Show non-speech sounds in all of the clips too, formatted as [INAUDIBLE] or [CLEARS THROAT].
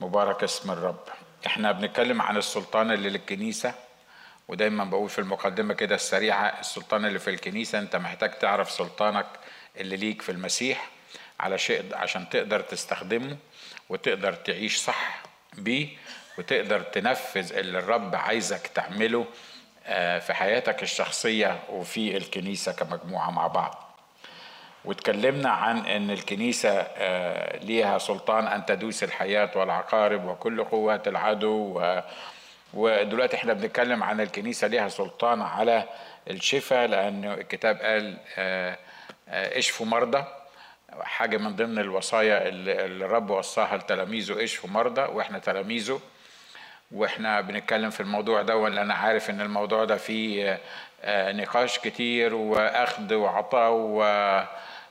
مبارك اسم الرب. إحنا بنتكلم عن السلطان اللي للكنيسة ودايما بقول في المقدمة كده السريعة السلطان اللي في الكنيسة انت محتاج تعرف سلطانك اللي ليك في المسيح على شيء عشان تقدر تستخدمه وتقدر تعيش صح بيه وتقدر تنفذ اللي الرب عايزك تعمله في حياتك الشخصية وفي الكنيسة كمجموعة مع بعض. واتكلمنا عن إن الكنيسة ليها سلطان أن تدوس الحياة والعقارب وكل قوات العدو ودلوقتي إحنا بنتكلم عن الكنيسة ليها سلطان على الشفاء لأن الكتاب قال اشفوا مرضى. حاجة من ضمن الوصايا اللي الرب وصاها لتلاميذه اشفوا مرضى وإحنا تلاميذه. وإحنا بنتكلم في الموضوع ده ولا أنا عارف إن الموضوع ده فيه نقاش كتير وأخذ وعطاء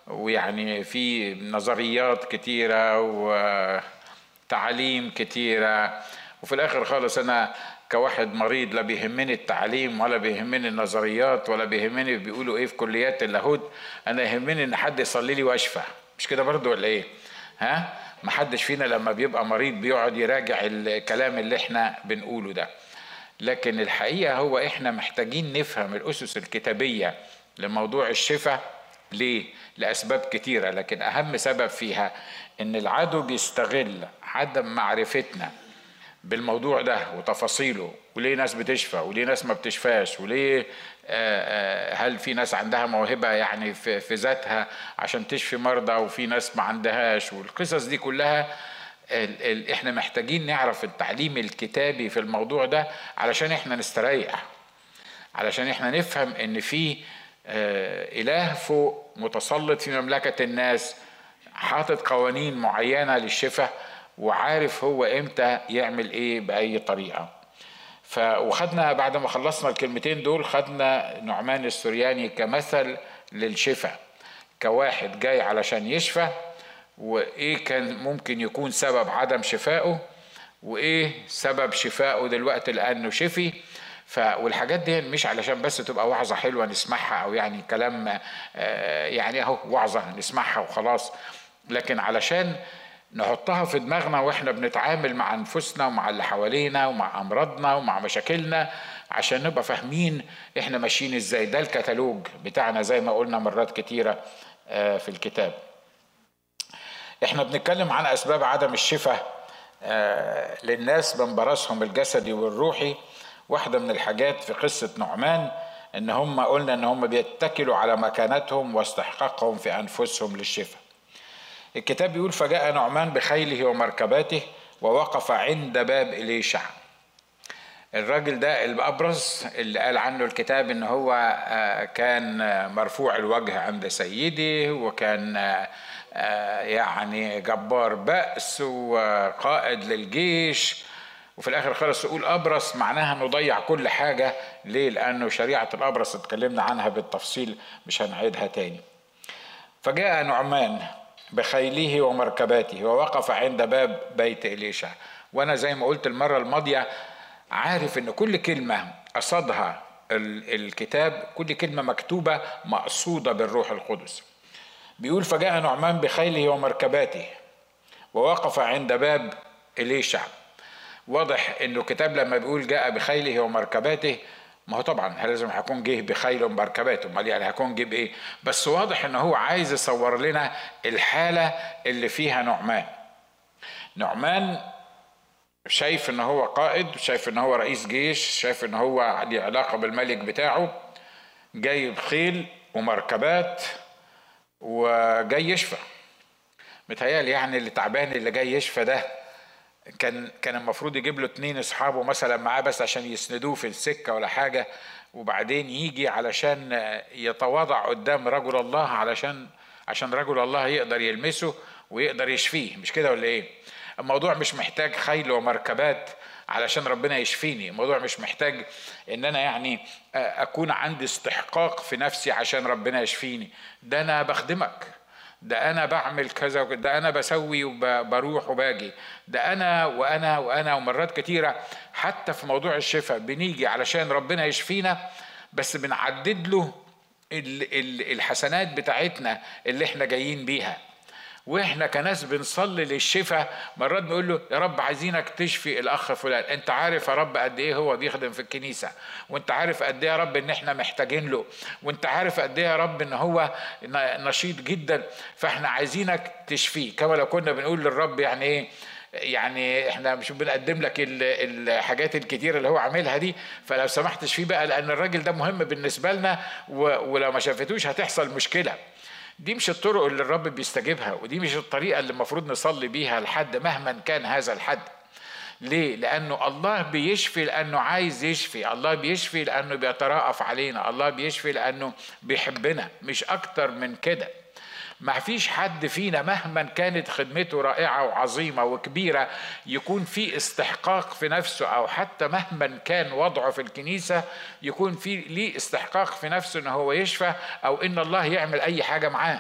ويعني في نظريات كتيرة وتعاليم كتيرة. وفي الآخر خالص أنا كواحد مريض لا بيهمني التعليم ولا بيهمني النظريات ولا بيهمني بيقولوا إيه في كليات اللاهوت أنا يهمني إن حد يصلي لي وأشفى. مش كده برضو ولا إيه؟ ها؟ محدش فينا لما بيبقى مريض بيقعد يراجع الكلام اللي إحنا بنقوله ده. لكن الحقيقة هو إحنا محتاجين نفهم الأسس الكتابية لموضوع الشفاء ليه؟ لأسباب كتيرة لكن أهم سبب فيها إن العدو بيستغل عدم معرفتنا بالموضوع ده وتفاصيله وليه ناس بتشفى وليه ناس ما بتشفاش وليه هل في ناس عندها موهبة يعني في, في ذاتها عشان تشفي مرضى وفي ناس ما عندهاش والقصص دي كلها إحنا محتاجين نعرف التعليم الكتابي في الموضوع ده علشان إحنا نستريح علشان إحنا نفهم إن في إله فوق متسلط في مملكة الناس حاطط قوانين معينة للشفاء وعارف هو إمتى يعمل إيه بأي طريقة. ف وخدنا بعد ما خلصنا الكلمتين دول خدنا نعمان السورياني كمثل للشفاء كواحد جاي علشان يشفى وإيه كان ممكن يكون سبب عدم شفائه وإيه سبب شفائه دلوقتي لأنه شفي. ف والحاجات دي مش علشان بس تبقى وعظة حلوة نسمعها أو يعني كلام يعني أهو وعظة نسمعها وخلاص لكن علشان نحطها في دماغنا وإحنا بنتعامل مع أنفسنا ومع اللي حوالينا ومع أمراضنا ومع مشاكلنا عشان نبقى فاهمين إحنا ماشيين إزاي. ده الكتالوج بتاعنا زي ما قلنا مرات كتيرة في الكتاب. إحنا بنتكلم عن أسباب عدم الشفاء للناس من الجسدي والروحي واحدة من الحاجات في قصة نعمان إن هم قلنا إن هم بيتكلوا على مكانتهم واستحقاقهم في أنفسهم للشفاء. الكتاب بيقول فجاء نعمان بخيله ومركباته ووقف عند باب إليشع. الراجل ده الأبرص اللي قال عنه الكتاب إن هو كان مرفوع الوجه عند سيده وكان يعني جبار بأس وقائد للجيش. وفي الآخر خالص يقول أبرص معناها نضيع كل حاجة. ليه؟ لأنه شريعة الأبرص اتكلمنا عنها بالتفصيل مش هنعيدها تاني. فجاء نعمان بخيله ومركباته ووقف عند باب بيت إليشع. وأنا زي ما قلت المرة الماضية عارف إن كل كلمة قصدها الكتاب كل كلمة مكتوبة مقصودة بالروح القدس. بيقول فجاء نعمان بخيله ومركباته ووقف عند باب إليشع. واضح إنه الكتاب لما بيقول جاء بخيله ومركباته ما هو طبعا لازم هيكون جه بخيل ومركبات أمال يعني هيكون جه بإيه؟ بس واضح ان هو عايز يصور لنا الحالة اللي فيها نعمان. نعمان شايف إن هو قائد شايف إن هو رئيس جيش شايف إن هو ليه علاقة بالملك بتاعه جاي بخيل ومركبات وجاي يشفى. متهيألي يعني اللي تعبان اللي جاي يشفى ده كان كان المفروض يجيب له اتنين اصحابه مثلا معاه بس عشان يسندوه في السكة ولا حاجة وبعدين يجي علشان يتواضع قدام رجل الله علشان عشان رجل الله يقدر يلمسه ويقدر يشفيه. مش كده ولا إيه؟ الموضوع مش محتاج خيل ومركبات علشان ربنا يشفيني. الموضوع مش محتاج إن أنا يعني أكون عندي استحقاق في نفسي عشان ربنا يشفيني. ده أنا بخدمك. ده أنا بعمل كذا ده أنا بسوي وبروح وباجي. ده أنا وأنا وأنا ومرات كتيرة حتى في موضوع الشفاء بنيجي علشان ربنا يشفينا بس بنعدد له الحسنات بتاعتنا اللي إحنا جايين بيها. وإحنا كناس بنصلي للشفاء مرات بنقول له يا رب عايزينك تشفي الأخ فلان. أنت عارف يا رب قد إيه هو بيخدم في الكنيسة وأنت عارف قد إيه يا رب إن إحنا محتاجين له وأنت عارف قد إيه يا رب إن هو نشيط جدا. فإحنا عايزينك تشفيه. كما لو كنا بنقول للرب يعني إيه يعني إحنا مش بنقدم لك الحاجات الكتيرة اللي هو عاملها دي. فلو سمحت تشفيه بقى لأن الراجل ده مهم بالنسبة لنا ولو ما شافتوش هتحصل مشكلة. دي مش الطرق اللي الرب بيستجيبها ودي مش الطريقة اللي المفروض نصلي بيها لحد مهما كان هذا الحد ليه؟ لأنه الله بيشفي لأنه عايز يشفي الله بيشفي لأنه بيتراءف علينا الله بيشفي لأنه بيحبنا مش أكتر من كده ما فيش حد فينا مهما كانت خدمته رائعة وعظيمة وكبيرة يكون في استحقاق في نفسه أو حتى مهما كان وضعه في الكنيسة يكون في ليه استحقاق في نفسه إن هو يشفى أو إن الله يعمل أي حاجة معاه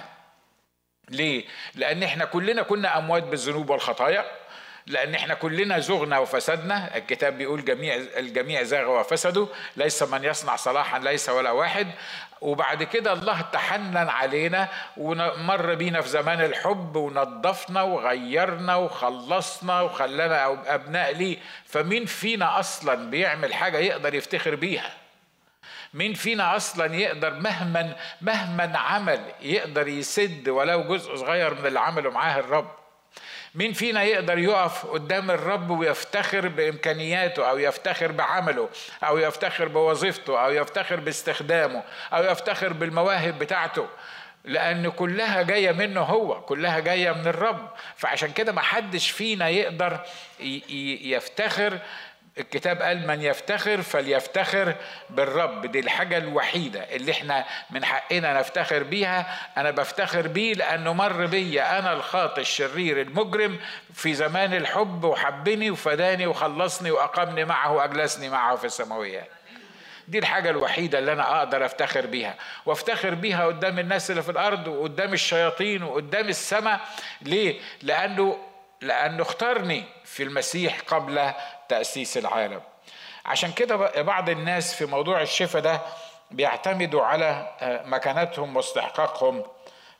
ليه؟ لأن إحنا كلنا كنا أموات بالذنوب والخطايا لأن إحنا كلنا زغنا وفسدنا. الكتاب بيقول جميع الجميع زاغ وفسدوا ليس من يصنع صلاحا ليس ولا واحد. وبعد كده الله تحنن علينا ومر بينا في زمان الحب ونظفنا وغيرنا وخلصنا وخلانا أبناء ليه. فمين فينا أصلا بيعمل حاجة يقدر يفتخر بيها؟ مين فينا أصلا يقدر مهما مهما عمل يقدر يسد ولو جزء صغير من اللي عمله معاه الرب؟ مين فينا يقدر يقف قدام الرب ويفتخر بإمكانياته أو يفتخر بعمله أو يفتخر بوظيفته أو يفتخر باستخدامه أو يفتخر بالمواهب بتاعته؟ لأن كلها جاية منه هو كلها جاية من الرب. فعشان كده ما حدش فينا يقدر يفتخر الكتاب قال من يفتخر فليفتخر بالرب دي الحاجة الوحيدة اللي إحنا من حقنا نفتخر بيها. أنا بفتخر بيه لأنه مر بيا أنا الخاطئ الشرير المجرم في زمان الحب وحبني وفداني وخلصني وأقامني معه وأجلسني معه في السماويات. دي الحاجة الوحيدة اللي أنا أقدر أفتخر بيها. وأفتخر بيها قدام الناس اللي في الأرض وقدام الشياطين وقدام السماء. ليه؟ لأنه لأنه اختارني. في المسيح قبل تأسيس العالم. عشان كده بعض الناس في موضوع الشفاء ده بيعتمدوا على آه، مكانتهم واستحقاقهم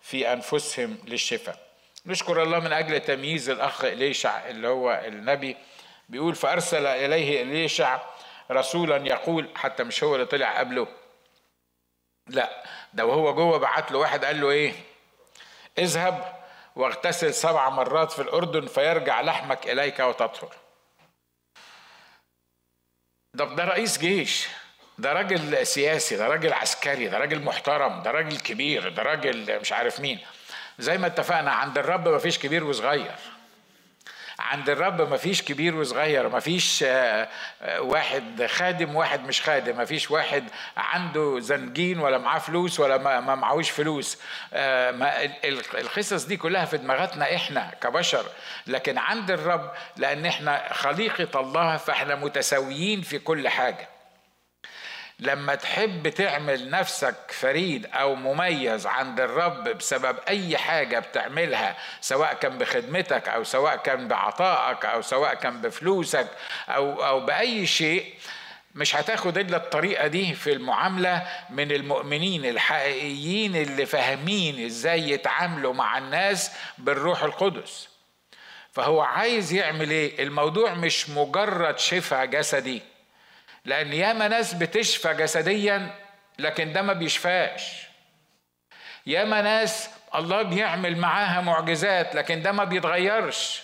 في أنفسهم للشفاء. نشكر الله من أجل تمييز الأخ إليشع اللي هو النبي. بيقول فأرسل إليه إليشع رسولا يقول حتى مش هو اللي طلع قبله. لا ده وهو جوه بعت له واحد قال له إيه؟ اذهب واغتسل سبع مرات في الأردن فيرجع لحمك إليك وتطهر. ده ده رئيس جيش ده راجل سياسي ده راجل عسكري ده راجل محترم ده راجل كبير ده راجل مش عارف مين. زي ما اتفقنا عند الرب مفيش كبير وصغير. عند الرب مفيش كبير وصغير مفيش آه، آه، واحد خادم واحد مش خادم مفيش واحد عنده زنجين ولا معاه فلوس ولا ما معهوش فلوس. آه، القصص دي كلها في دماغاتنا إحنا كبشر. لكن عند الرب لأن إحنا خليقة الله فإحنا متساويين في كل حاجة. لما تحب تعمل نفسك فريد أو مميز عند الرب بسبب أي حاجة بتعملها سواء كان بخدمتك أو سواء كان بعطائك أو سواء كان بفلوسك أو أو بأي شيء مش هتاخد إلا الطريقة دي في المعاملة من المؤمنين الحقيقيين اللي فاهمين إزاي يتعاملوا مع الناس بالروح القدس. فهو عايز يعمل إيه؟ الموضوع مش مجرد شفاء جسدي. لأن ياما ناس بتشفى جسديا لكن ده ما بيشفاش. ياما ناس الله بيعمل معاها معجزات لكن ده ما بيتغيرش.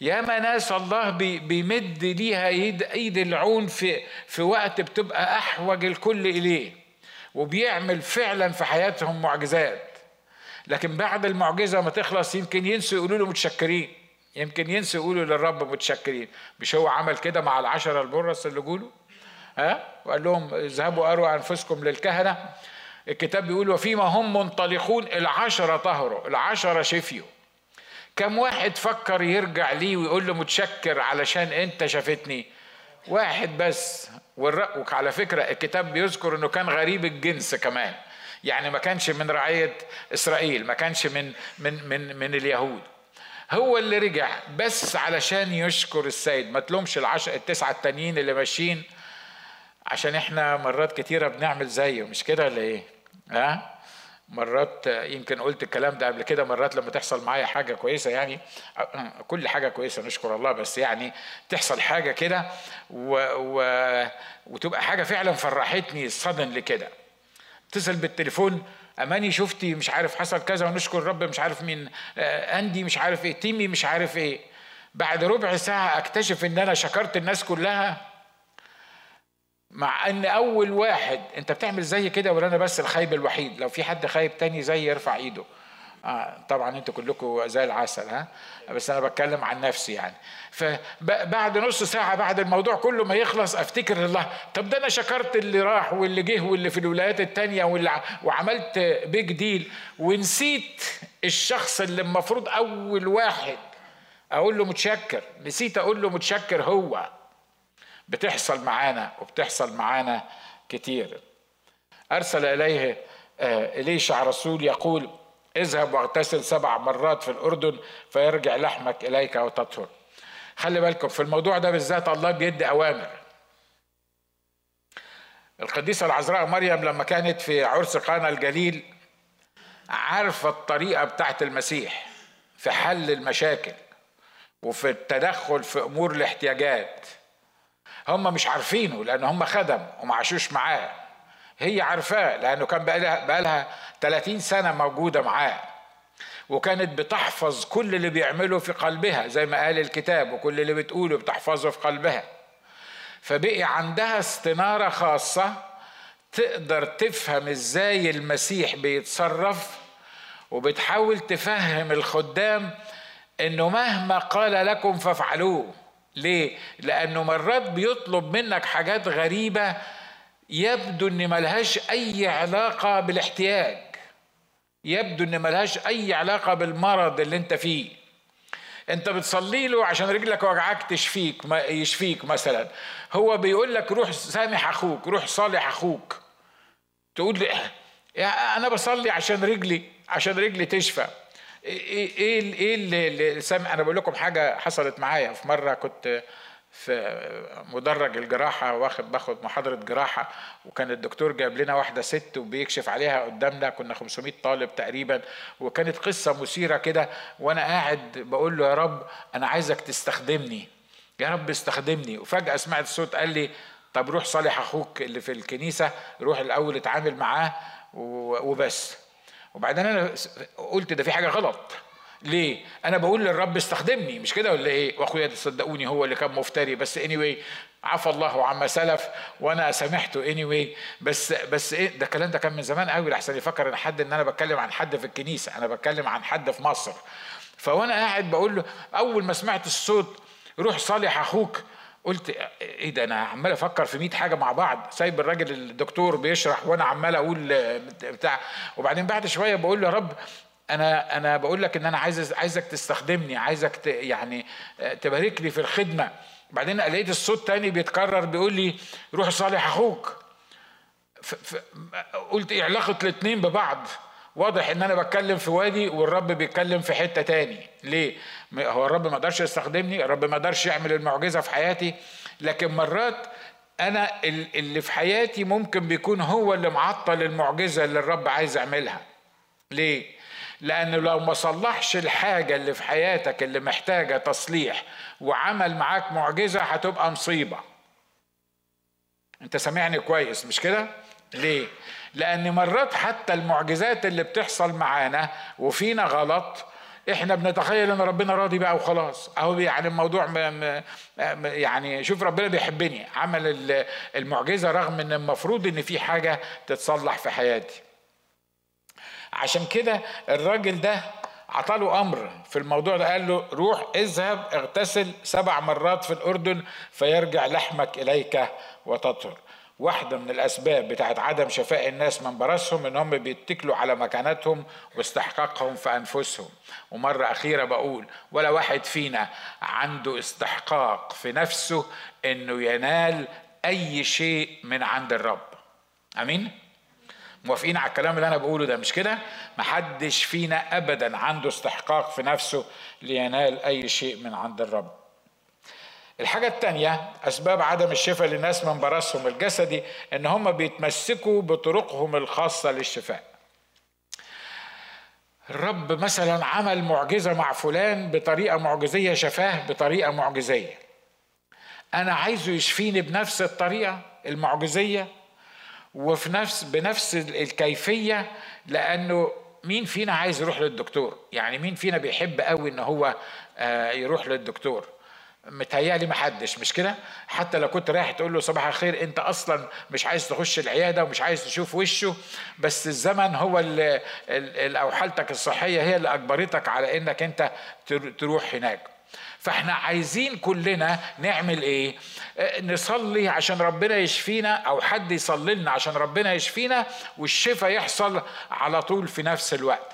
ياما ناس الله بيمد ليها ايد ايد العون في في وقت بتبقى أحوج الكل إليه وبيعمل فعلا في حياتهم معجزات. لكن بعد المعجزة ما تخلص يمكن ينسوا يقولوا له متشكرين. يمكن ينسوا يقولوا للرب متشكرين. مش هو عمل كده مع العشرة البرص اللي جوله؟ ها؟ وقال لهم اذهبوا أروى أنفسكم للكهنة. الكتاب بيقول وفيما هم منطلقون العشرة طهروا العشرة شفيوا. كم واحد فكر يرجع ليه ويقول له متشكر علشان أنت شافتني؟ واحد بس. والرق على فكرة الكتاب بيذكر إنه كان غريب الجنس كمان. يعني ما كانش من رعية إسرائيل ما كانش من من من من اليهود. هو اللي رجع بس علشان يشكر السيد ما تلومش العشر التسعة التانيين اللي ماشيين عشان إحنا مرات كتيرة بنعمل زيه مش كده ولا إيه؟ ها؟ مرات يمكن قلت الكلام ده قبل كده مرات لما تحصل معايا حاجة كويسة يعني كل حاجة كويسة نشكر الله بس يعني تحصل حاجة كده و... و... وتبقى حاجة فعلا فرحتني صدن لكده اتصل بالتليفون أماني شفتي مش عارف حصل كذا ونشكر الرب مش عارف مين آه، أندي مش عارف إيه تيمي مش عارف إيه. بعد ربع ساعة أكتشف إن أنا شكرت الناس كلها مع إن أول واحد أنت بتعمل زي كده ولا أنا بس الخايب الوحيد؟ لو في حد خايب تاني زي يرفع إيده. آه طبعا أنتوا كلكم زي العسل ها؟ بس أنا بتكلم عن نفسي يعني. فبعد نص ساعة بعد الموضوع كله ما يخلص أفتكر الله. طب ده أنا شكرت اللي راح واللي جه واللي في الولايات التانية واللي وعملت بيج ديل ونسيت الشخص اللي المفروض أول واحد أقول له متشكر. نسيت أقول له متشكر هو. بتحصل معانا وبتحصل معانا كتير. أرسل إليه آه، اليشع رسول يقول اذهب واغتسل سبع مرات في الأردن فيرجع لحمك إليك وتطهر. خلي بالكم في الموضوع ده بالذات الله بيدي أوامر. القديسة العذراء مريم لما كانت في عرس قانا الجليل عارفة الطريقة بتاعت المسيح في حل المشاكل وفي التدخل في أمور الاحتياجات. هم مش عارفينه لأن هم خدم وما عاشوش معاه. هي عارفاه لأنه كان بقى لها 30 سنة موجودة معاه. وكانت بتحفظ كل اللي بيعمله في قلبها زي ما قال الكتاب وكل اللي بتقوله بتحفظه في قلبها. فبقي عندها استنارة خاصة تقدر تفهم إزاي المسيح بيتصرف وبتحاول تفهم الخدام إنه مهما قال لكم فافعلوه. ليه؟ لأنه مرات بيطلب منك حاجات غريبة يبدو إن ملهاش أي علاقة بالاحتياج. يبدو إن ملهاش أي علاقة بالمرض اللي أنت فيه. أنت بتصلي له عشان رجلك وجعاك تشفيك يشفيك مثلا. هو بيقول لك روح سامح أخوك روح صالح أخوك. تقول لي يا أنا بصلي عشان رجلي عشان رجلي تشفى. إيه إيه إيه اللي سامع أنا بقول لكم حاجة حصلت معايا في مرة كنت في مدرج الجراحة واخد باخد محاضرة جراحة وكان الدكتور جايب لنا واحدة ست وبيكشف عليها قدامنا كنا 500 طالب تقريبا وكانت قصة مثيرة كده وأنا قاعد بقول له يا رب أنا عايزك تستخدمني. يا رب استخدمني. وفجأة سمعت صوت قال لي طب روح صالح أخوك اللي في الكنيسة روح الأول اتعامل معاه وبس. وبعدين أنا قلت ده في حاجة غلط. ليه؟ أنا بقول للرب استخدمني مش كده ولا إيه؟ وأخويا تصدقوني هو اللي كان مفتري بس anyway عفى الله عما سلف وأنا سامحته اني anyway. بس بس إيه؟ ده الكلام ده كان من زمان قوي لحسن يفكر إن حد إن أنا بتكلم عن حد في الكنيسة أنا بتكلم عن حد في مصر. فوأنا قاعد بقول له أول ما سمعت الصوت روح صالح أخوك. قلت إيه ده؟ أنا عمال أفكر في 100 حاجة مع بعض. سايب الراجل الدكتور بيشرح وأنا عمال أقول بتاع. وبعدين بعد شوية بقول له يا رب أنا أنا بقول لك إن أنا عايز عايزك تستخدمني عايزك ت يعني آه، تبارك لي في الخدمة. بعدين لقيت الصوت تاني بيتكرر بيقول لي روح صالح أخوك. قلت إيه علاقة الاثنين ببعض. واضح إن أنا بتكلم في وادي والرب بيتكلم في حتة تاني. ليه؟ هو الرب ما قدرش يستخدمني الرب ما قدرش يعمل المعجزة في حياتي. لكن مرات أنا اللي في حياتي ممكن بيكون هو اللي معطل المعجزة اللي الرب عايز يعملها. ليه؟ لأنه لو ما صلحش الحاجة اللي في حياتك اللي محتاجة تصليح وعمل معاك معجزة هتبقى مصيبة أنت سامعني كويس مش كده؟ ليه؟ لأن مرات حتى المعجزات اللي بتحصل معانا وفينا غلط إحنا بنتخيل إن ربنا راضي بقى وخلاص أهو يعني الموضوع م... يعني شوف ربنا بيحبني عمل المعجزة رغم إن المفروض إن في حاجة تتصلح في حياتي عشان كده الراجل ده عطاله أمر في الموضوع ده قال له روح اذهب اغتسل سبع مرات في الأردن فيرجع لحمك إليك وتطهر. واحدة من الأسباب بتاعت عدم شفاء الناس من براسهم إن هم بيتكلوا على مكانتهم واستحقاقهم في أنفسهم. ومرة أخيرة بقول ولا واحد فينا عنده استحقاق في نفسه إنه ينال أي شيء من عند الرب. أمين؟ موافقين على الكلام اللي أنا بقوله ده مش كده؟ محدش فينا ابدا عنده استحقاق في نفسه لينال أي شيء من عند الرب. الحاجة التانية أسباب عدم الشفاء للناس من براسهم الجسدي إن هم بيتمسكوا بطرقهم الخاصة للشفاء. الرب مثلا عمل معجزة مع فلان بطريقة معجزية شفاه بطريقة معجزية. أنا عايزه يشفيني بنفس الطريقة المعجزية؟ وفي نفس بنفس الكيفية لأنه مين فينا عايز يروح للدكتور؟ يعني مين فينا بيحب قوي إن هو آه، يروح للدكتور؟ متهيألي محدش مش كده؟ حتى لو كنت رايح تقول له صباح الخير أنت أصلا مش عايز تخش العيادة ومش عايز تشوف وشه بس الزمن هو اللي أو حالتك الصحية هي اللي أجبرتك على إنك أنت تروح هناك. فاحنا عايزين كلنا نعمل إيه؟ نصلي عشان ربنا يشفينا أو حد يصلي لنا عشان ربنا يشفينا والشفاء يحصل على طول في نفس الوقت.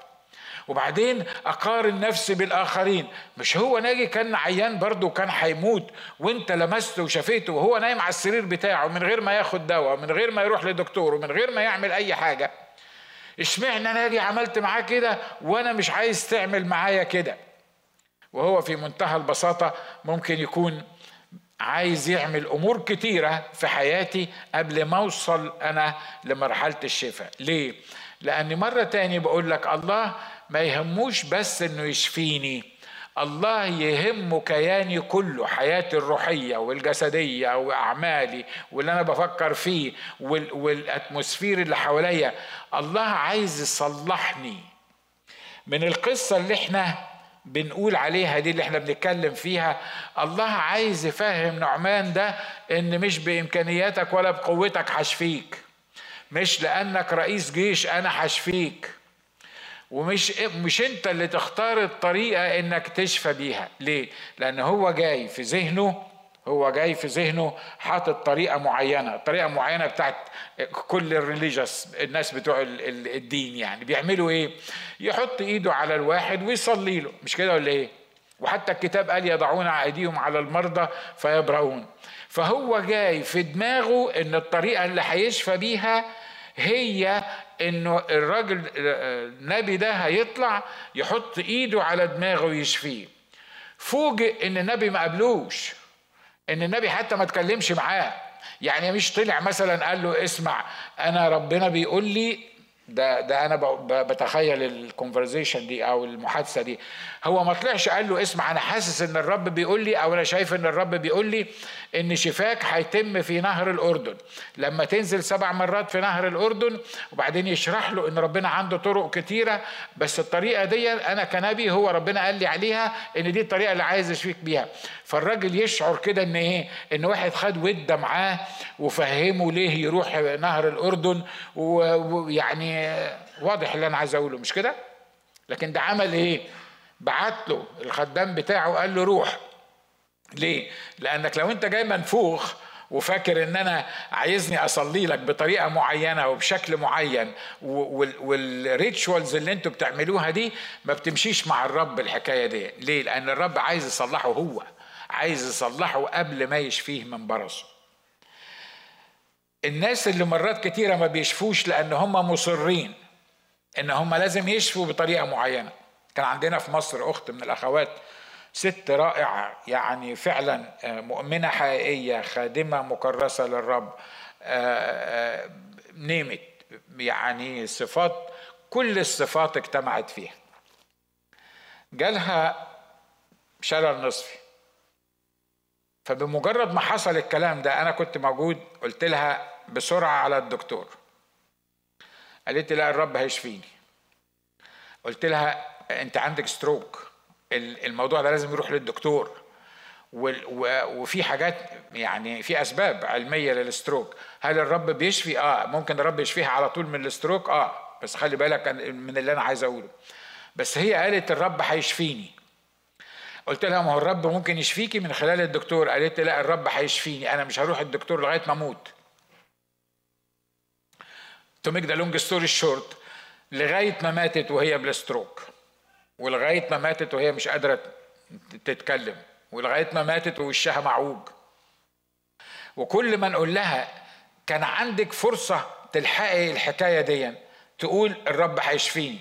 وبعدين اقارن نفسي بالاخرين. مش هو ناجي كان عيان برضه وكان هيموت وانت لمسته وشفيته وهو نايم على السرير بتاعه من غير ما ياخد دواء من غير ما يروح لدكتور ومن غير ما يعمل اي حاجة. اشمعنى أنا أجي عملت معاه كده وأنا مش عايز تعمل معايا كده؟ وهو في منتهى البساطة ممكن يكون عايز يعمل أمور كتيرة في حياتي قبل ما أوصل أنا لمرحلة الشفاء. ليه؟ لاني مرة تاني بقول لك الله ما يهموش بس إنه يشفيني. الله يهمه كياني كله حياتي الروحية والجسدية وأعمالي واللي أنا بفكر فيه والأتموسفير اللي حواليا. الله عايز يصلحني. من القصة اللي إحنا بنقول عليها دي اللي إحنا بنتكلم فيها. الله عايز يفهم نعمان ده إن مش بإمكانياتك ولا بقوتك هشفيك. مش لأنك رئيس جيش أنا هشفيك. ومش مش أنت اللي تختار الطريقة إنك تشفى بيها. ليه؟ لأن هو جاي في ذهنه هو جاي في ذهنه حاطط طريقة معينة طريقة معينة بتاعت كل الريليجيوس الناس بتوع الدين يعني. بيعملوا إيه؟ يحط إيده على الواحد ويصلي له. مش كده ولا إيه؟ وحتى الكتاب قال يضعون أيديهم على المرضى فيبرؤون. فهو جاي في دماغه إن الطريقة اللي هيشفى بيها هي إنه الراجل النبي ده هيطلع يحط إيده على دماغه ويشفيه. فوجئ إن النبي ما قابلوش إن النبي حتى ما تكلمش معاه. يعني مش طلع مثلا قال له اسمع أنا ربنا بيقول لي ده ده أنا بتخيل الكونفرزيشن دي أو المحادثة دي. هو ما طلعش قال له اسمع أنا حاسس إن الرب بيقول لي أو أنا شايف إن الرب بيقول لي إن شفاك هيتم في نهر الأردن. لما تنزل سبع مرات في نهر الأردن وبعدين يشرح له إن ربنا عنده طرق كتيرة بس الطريقة دي أنا كنبي هو ربنا قال لي عليها إن دي الطريقة اللي عايز يشفيك بيها. فالراجل يشعر كده إن إيه؟ إن واحد خد ودة معاه وفهمه ليه يروح نهر الأردن ويعني واضح اللي أنا عايز أقوله مش كده؟ لكن ده عمل إيه؟ بعت له الخدام بتاعه قال له روح. ليه؟ لأنك لو أنت جاي منفوخ وفاكر إن أنا عايزني أصلي لك بطريقة معينة وبشكل معين والريتشوالز اللي أنتوا بتعملوها دي ما بتمشيش مع الرب الحكاية دي. ليه؟ لأن الرب عايز يصلحه هو. عايز يصلحه قبل ما يشفيه من برصه. الناس اللي مرات كتيرة ما بيشفوش لأن هم مصرين إن هم لازم يشفوا بطريقة معينة. كان عندنا في مصر أخت من الأخوات ست رائعة يعني فعلا آه، مؤمنة حقيقية خادمة مكرسة للرب آه، آه، نيمت يعني صفات كل الصفات اجتمعت فيها. جالها شلل نصفي. فبمجرد ما حصل الكلام ده أنا كنت موجود قلت لها بسرعة على الدكتور. قالت لي لا الرب هيشفيني. قلت لها أنت عندك stroke الموضوع ده لازم يروح للدكتور. وفي حاجات يعني في أسباب علمية لل stroke هل الرب بيشفي؟ آه. ممكن الرب يشفيها على طول من ال stroke آه. بس خلي بالك من اللي أنا عايز أقوله. بس هي قالت الرب هيشفيني. قلت لها ما هو الرب ممكن يشفيكي من خلال الدكتور. قالت لي لا الرب هيشفيني أنا مش هروح الدكتور لغاية ما أموت. to make the long story short لغاية ما ماتت وهي بال stroke ولغاية ما ماتت وهي مش قادرة تتكلم ولغاية ما ماتت ووشها معوج. وكل ما نقول لها كان عندك فرصة تلحقي الحكاية دي تقول الرب هيشفيني.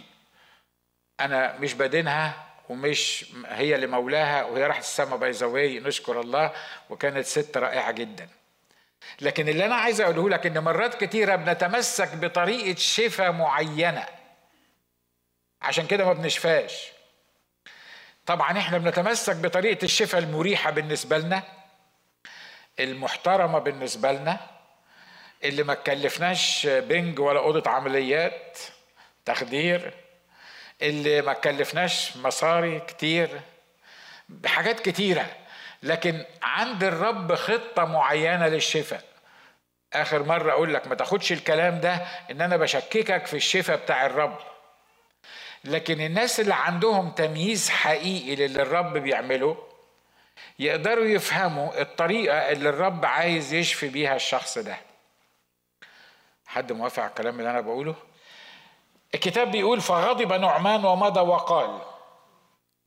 أنا مش بدينها ومش هي اللي مولاها وهي راحت السما باي نشكر الله وكانت ست رائعة جدا. لكن اللي أنا عايز أقوله لك إن مرات كتيرة بنتمسك بطريقة شفاء معينة. عشان كده ما بنشفاش. طبعا إحنا بنتمسك بطريقة الشفاء المريحة بالنسبة لنا المحترمة بالنسبة لنا اللي ما تكلفناش بنج ولا أوضة عمليات تخدير. اللي ما تكلفناش مصاري كتير بحاجات كتيرة. لكن عند الرب خطة معينة للشفاء. آخر مرة أقول لك ما تاخدش الكلام ده إن أنا بشككك في الشفاء بتاع الرب. لكن الناس اللي عندهم تمييز حقيقي للي الرب بيعمله يقدروا يفهموا الطريقة اللي الرب عايز يشفي بيها الشخص ده. حد موافق على الكلام اللي أنا بقوله؟ الكتاب بيقول فغضب نعمان ومضى وقال.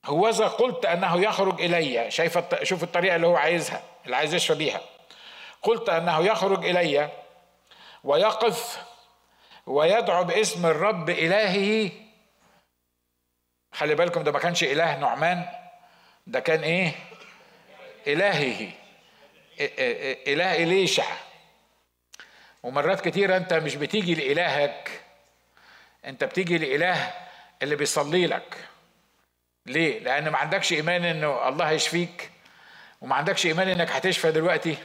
هوذا قلت أنه يخرج إلي شايف شوف الطريقة اللي هو عايزها اللي عايز يشفى بيها. قلت أنه يخرج إلي ويقف ويدعو باسم الرب إلهه خلي بالكم ده ما كانش إله نعمان ده كان إيه؟ إلهه إله إليشع. ومرات كتيرة أنت مش بتيجي لإلهك أنت بتيجي لإله اللي بيصلي لك. ليه؟ لأن ما عندكش إيمان إنه الله هيشفيك وما عندكش إيمان إنك هتشفى دلوقتي.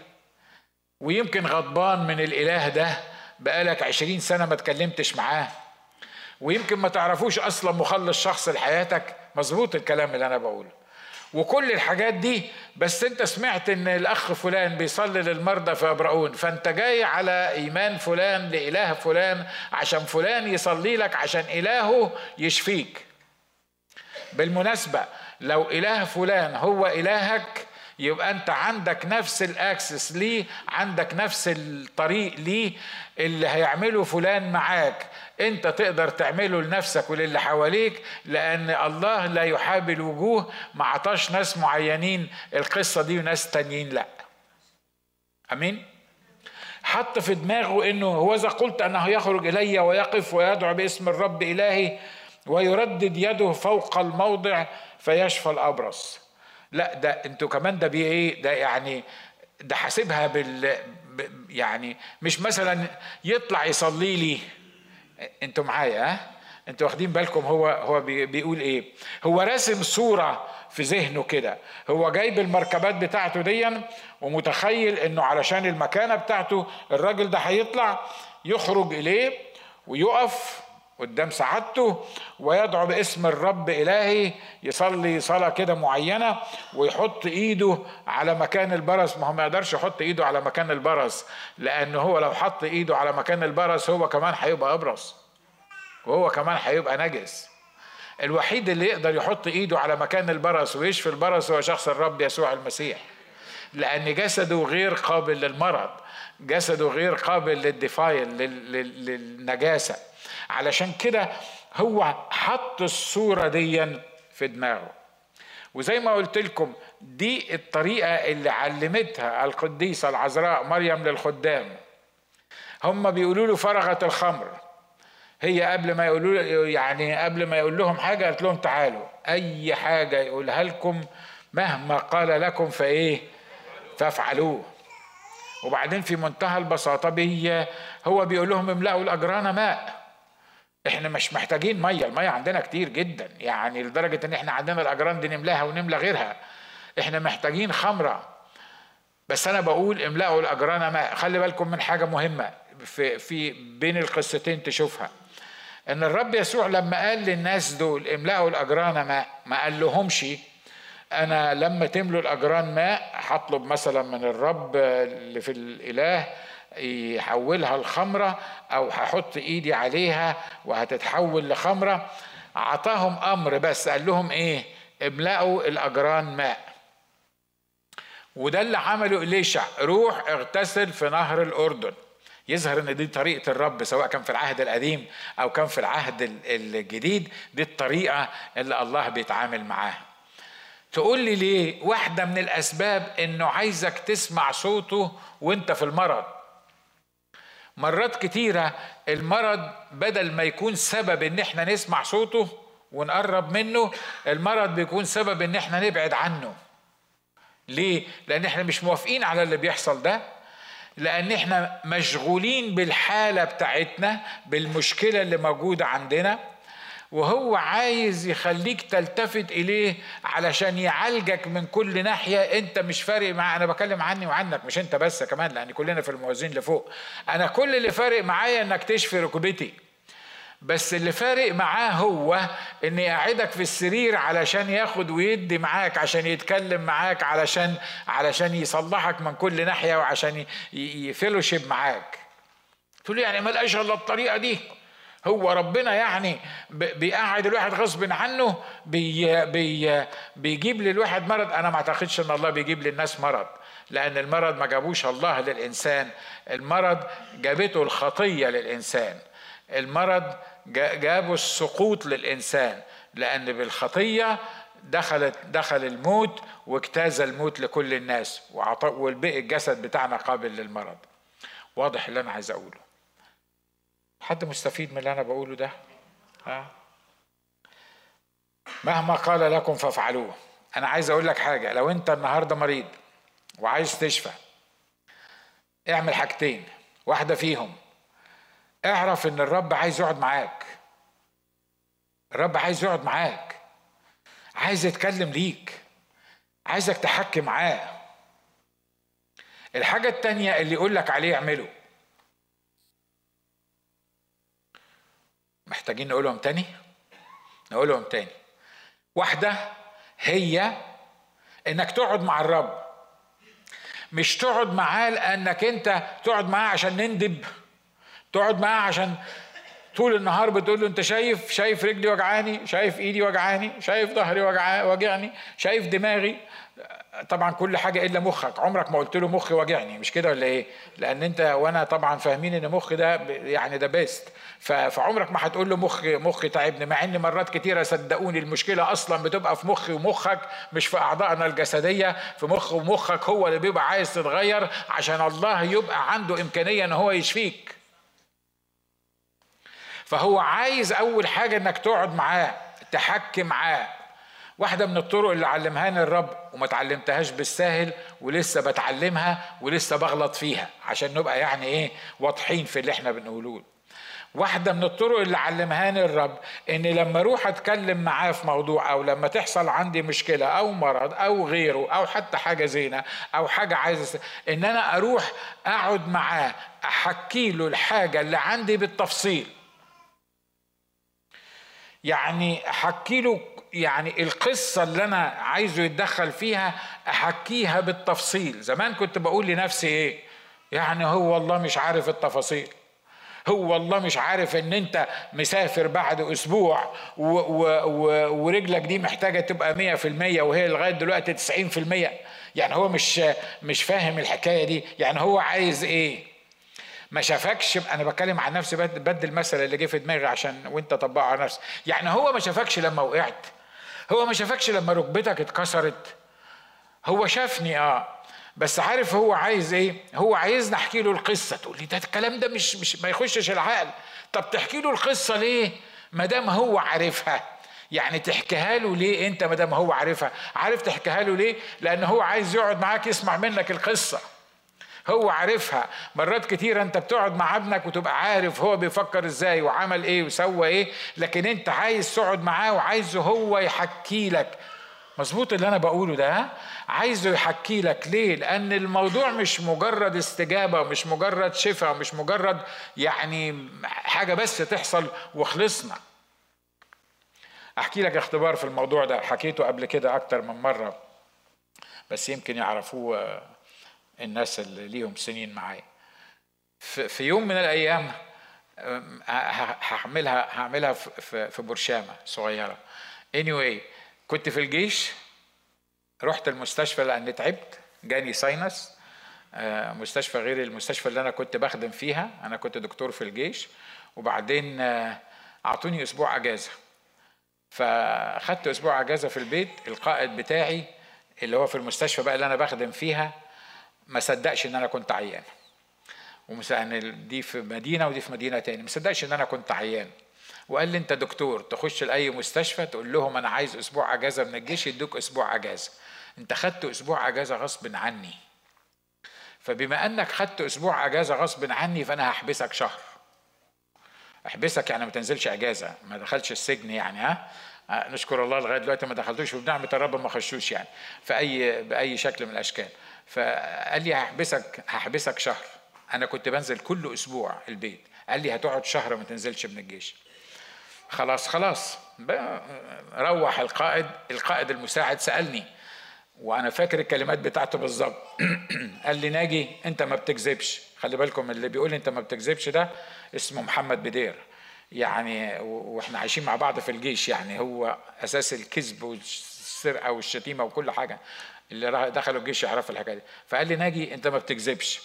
ويمكن غضبان من الإله ده بقالك عشرين سنة ما تكلمتش معاه. ويمكن ما تعرفوش أصلا مخلص شخص لحياتك. مظبوط الكلام اللي أنا بقوله. وكل الحاجات دي بس انت سمعت ان الاخ فلان بيصلي للمرضى في ابراؤون فانت جاي على ايمان فلان لإله فلان عشان فلان يصلي لك عشان إلهه يشفيك. بالمناسبة لو إله فلان هو إلهك يبقى انت عندك نفس الأكسس ليه عندك نفس الطريق ليه اللي هيعمله فلان معاك. انت تقدر تعمله لنفسك وللي حواليك لأن الله لا يحابي الوجوه ما عطاش ناس معينين القصة دي وناس تانيين لأ. آمين؟ حط في دماغه إنه هو إذا قلت أنه يخرج إلي ويقف ويدعو باسم الرب إلهي ويردد يده فوق الموضع فيشفى الأبرص. لأ ده أنتوا كمان ده بيه إيه ده يعني ده حاسبها بال يعني مش مثلا يطلع يصلي لي. أنتوا معايا ها؟ أنتوا واخدين بالكم هو هو بيقول إيه؟ هو راسم صورة في ذهنه كده. هو جايب المركبات بتاعته ديا ومتخيل انه علشان المكانة بتاعته الراجل ده هيطلع يخرج إليه ويقف قدام سعادته ويدعو باسم الرب إلهي يصلي صلاة كده معينة ويحط إيده على مكان البرص. ما هو ما يقدرش يحط إيده على مكان البرص لأن هو لو حط إيده على مكان البرص هو كمان هيبقى أبرص وهو كمان هيبقى نجس. الوحيد اللي يقدر يحط إيده على مكان البرص ويشفي البرص هو شخص الرب يسوع المسيح. لأن جسده غير قابل للمرض جسده غير قابل للديفايل للنجاسة. علشان كده هو حط الصورة دي في دماغه. وزي ما قلت لكم دي الطريقة اللي علمتها القديسة العذراء مريم للخدام. هم بيقولوا له فرغت الخمر. هي قبل ما يقولوا يعني قبل ما يقول لهم حاجة قالت لهم تعالوا. أي حاجة يقولها لكم مهما قال لكم فإيه؟ فافعلوه. وبعدين في منتهى البساطة بي هو بيقول لهم املأوا الأجران ماء. إحنا مش محتاجين مية المية عندنا كتير جدا. يعني لدرجة إن إحنا عندنا الاجران دي نملاها ونملى غيرها. إحنا محتاجين خمرة. بس أنا بقول املأوا الاجران ماء خلي بالكم من حاجة مهمة في في بين القصتين تشوفها. إن الرب يسوع لما قال للناس دول املأوا الاجران ماء ما قال لهمش أنا لما تملوا الاجران ماء هطلب مثلا من الرب اللي في الإله يحولها لخمرة أو هحط إيدي عليها وهتتحول لخمرة. أعطاهم أمر بس قال لهم إيه؟ املأوا الأجران ماء. وده اللي عمله إليشع. روح اغتسل في نهر الأردن. يظهر إن دي طريقة الرب سواء كان في العهد القديم أو كان في العهد الجديد دي الطريقة اللي الله بيتعامل معاها. تقول لي ليه؟ واحدة من الأسباب إنه عايزك تسمع صوته وأنت في المرض. مرات كتيرة المرض بدل ما يكون سبب إن إحنا نسمع صوته ونقرب منه المرض بيكون سبب إن إحنا نبعد عنه. ليه؟ لأن إحنا مش موافقين على اللي بيحصل ده. لأن إحنا مشغولين بالحالة بتاعتنا بالمشكلة اللي موجودة عندنا. وهو عايز يخليك تلتفت إليه علشان يعالجك من كل ناحية. أنت مش فارق مع أنا بكلم عني وعنك مش أنت بس كمان لأن كلنا في الموازين لفوق. أنا كل اللي فارق معايا إنك تشفي ركبتي. بس اللي فارق معاه هو إن يقعدك في السرير علشان ياخد ويدي معاك عشان يتكلم معاك علشان علشان يصلحك من كل ناحية وعشان ي fellowship معاك. تقول يعني ما لقاش إلا الطريقة دي؟ هو ربنا يعني بيقعد الواحد غصب عنه بي بي بيجيب للواحد مرض. أنا ما أعتقدش إن الله بيجيب للناس مرض لأن المرض ما جابوش الله للإنسان. المرض جابته الخطية للإنسان. المرض جابوا السقوط للإنسان لأن بالخطية دخلت دخل الموت واجتاز الموت لكل الناس والبقي الجسد بتاعنا قابل للمرض. واضح اللي أنا عايز أقوله. حد مستفيد من اللي أنا بقوله ده؟ ها؟ مهما قال لكم فافعلوه. أنا عايز أقول لك حاجة لو أنت النهاردة مريض وعايز تشفى اعمل حاجتين واحدة فيهم اعرف إن الرب عايز يقعد معاك. الرب عايز يقعد معاك. عايز يتكلم ليك. عايزك تحكي معاه. الحاجة التانية اللي يقول لك عليه اعمله محتاجين نقولهم تاني؟ نقولهم تاني. واحدة هي إنك تقعد مع الرب. مش تقعد معاه لأنك أنت تقعد معاه عشان نندب. تقعد معاه عشان طول النهار بتقول له أنت شايف شايف رجلي وجعاني شايف إيدي وجعاني شايف ظهري وجعني شايف دماغي. طبعا كل حاجة إلا مخك. عمرك ما قلت له مخي وجعني. مش كده ولا إيه؟ لأن أنت وأنا طبعا فاهمين إن مخ ده يعني ده بيست فعمرك ما هتقول له مخ مخي تعبني مع إن مرات كتيرة صدقوني المشكلة أصلا بتبقى في مخي ومخك مش في أعضائنا الجسدية. في مخ ومخك هو اللي بيبقى عايز تتغير عشان الله يبقى عنده إمكانية إن هو يشفيك. فهو عايز أول حاجة إنك تقعد معاه تحكي معاه. واحدة من الطرق اللي علمهاني الرب وما تعلمتهاش بالساهل ولسه بتعلمها ولسه بغلط فيها عشان نبقى يعني إيه واضحين في اللي إحنا بنقوله واحدة من الطرق اللي علمهاني الرب إن لما أروح أتكلم معاه في موضوع أو لما تحصل عندي مشكلة أو مرض أو غيره أو حتى حاجة زينة أو حاجة عايز إن أنا أروح أقعد معاه أحكي له الحاجة اللي عندي بالتفصيل. يعني أحكي له يعني القصة اللي أنا عايزه يتدخل فيها أحكيها بالتفصيل. زمان كنت بقول لنفسي إيه؟ يعني هو والله مش عارف التفاصيل. هو والله مش عارف إن أنت مسافر بعد أسبوع و و و ورجلك دي محتاجة تبقى مية في المية وهي لغاية دلوقتي تسعين في المية. يعني هو مش مش فاهم الحكاية دي. يعني هو عايز إيه؟ ما شافكش أنا بتكلم عن نفسي بدل المثل اللي جه في دماغي عشان وأنت طبقه على نفسك. يعني هو ما شافكش لما وقعت هو ما شافكش لما ركبتك اتكسرت. هو شافني آه بس عارف هو عايز إيه؟ هو عايزني أحكي له القصة. تقول لي ده الكلام ده مش مش ما يخشش العقل. طب تحكي له القصة ليه؟ ما دام هو عارفها. يعني تحكيها له ليه أنت ما دام هو عارفها؟ عارف تحكيها له ليه؟ لأن هو عايز يقعد معاك يسمع منك القصة. هو عارفها. مرات كتير انت بتقعد مع ابنك وتبقى عارف هو بيفكر إزاي وعمل إيه وسوى إيه لكن انت عايز تقعد معاه وعايزه هو يحكي لك. مظبوط اللي أنا بقوله ده؟ عايزه يحكي لك. ليه؟ لأن الموضوع مش مجرد استجابة مش مجرد شفاء مش مجرد يعني حاجة بس تحصل وخلصنا. أحكي لك اختبار في الموضوع ده. حكيته قبل كده أكتر من مرة بس يمكن يعرفوه الناس اللي ليهم سنين معايا. في يوم من الأيام هعملها هعملها في برشامه صغيرة. Anyway كنت في الجيش رحت المستشفى لأني تعبت جاني ساينس آه، مستشفى غير المستشفى اللي أنا كنت بخدم فيها. أنا كنت دكتور في الجيش وبعدين آه، أعطوني أسبوع أجازة. فأخدت أسبوع أجازة في البيت القائد بتاعي اللي هو في المستشفى بقى اللي أنا بخدم فيها ما صدقش إن أنا كنت عيان. دي في مدينة ودي في مدينة تاني. ما صدقش إن أنا كنت عيان. وقال لي أنت دكتور تخش لأي مستشفى تقول لهم أنا عايز أسبوع أجازة من الجيش يدوك أسبوع أجازة. أنت خدت أسبوع أجازة غصب عني. فبما أنك خدت أسبوع أجازة غصب عني فأنا هحبسك شهر. احبسك يعني ما تنزلش أجازة. ما دخلش السجن يعني ها؟ آه، نشكر الله لغاية دلوقتي ما دخلتوش وبنعمة الرب ما خشوش يعني. في أي بأي شكل من الأشكال. فقال لي هحبسك هحبسك شهر. أنا كنت بنزل كل أسبوع البيت. قال لي هتقعد شهر ما تنزلش من الجيش. خلاص خلاص. روح القائد القائد المساعد سألني. وأنا فاكر الكلمات بتاعته بالظبط. [CLEARS THROAT] قال لي ناجي أنت ما بتكذبش. خلي بالكم اللي بيقول أنت ما بتكذبش ده اسمه محمد بدير. يعني وإحنا عايشين مع بعض في الجيش. يعني هو أساس الكذب والسرقة والشتيمة وكل حاجة. اللي دخلوا الجيش يعرفوا الحكاية دي. فقال لي ناجي انت ما بتكذبش.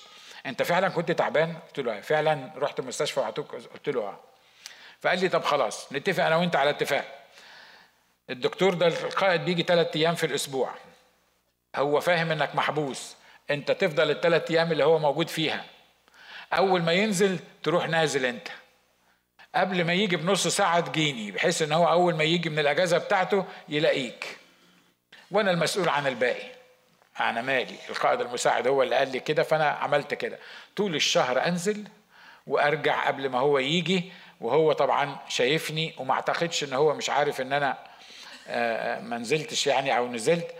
انت فعلا كنت تعبان؟ قلت له آه. فعلا رحت المستشفى وعطوك قلت له آه. فقال لي طب خلاص نتفق أنا وأنت على اتفاق. الدكتور ده القائد بيجي ثلاث أيام في الأسبوع. هو فاهم إنك محبوس. أنت تفضل الثلاث أيام اللي هو موجود فيها. أول ما ينزل تروح نازل أنت. قبل ما يجي بنص ساعة تجيني بحيث إن هو أول ما يجي من الأجازة بتاعته يلاقيك. وأنا المسؤول عن الباقي. أنا مالي. القائد المساعد هو اللي قال لي كده فأنا عملت كده. طول الشهر أنزل وأرجع قبل ما هو يجي وهو طبعا شايفني وما أعتقدش إن هو مش عارف إن أنا آه، ما نزلتش يعني أو نزلت.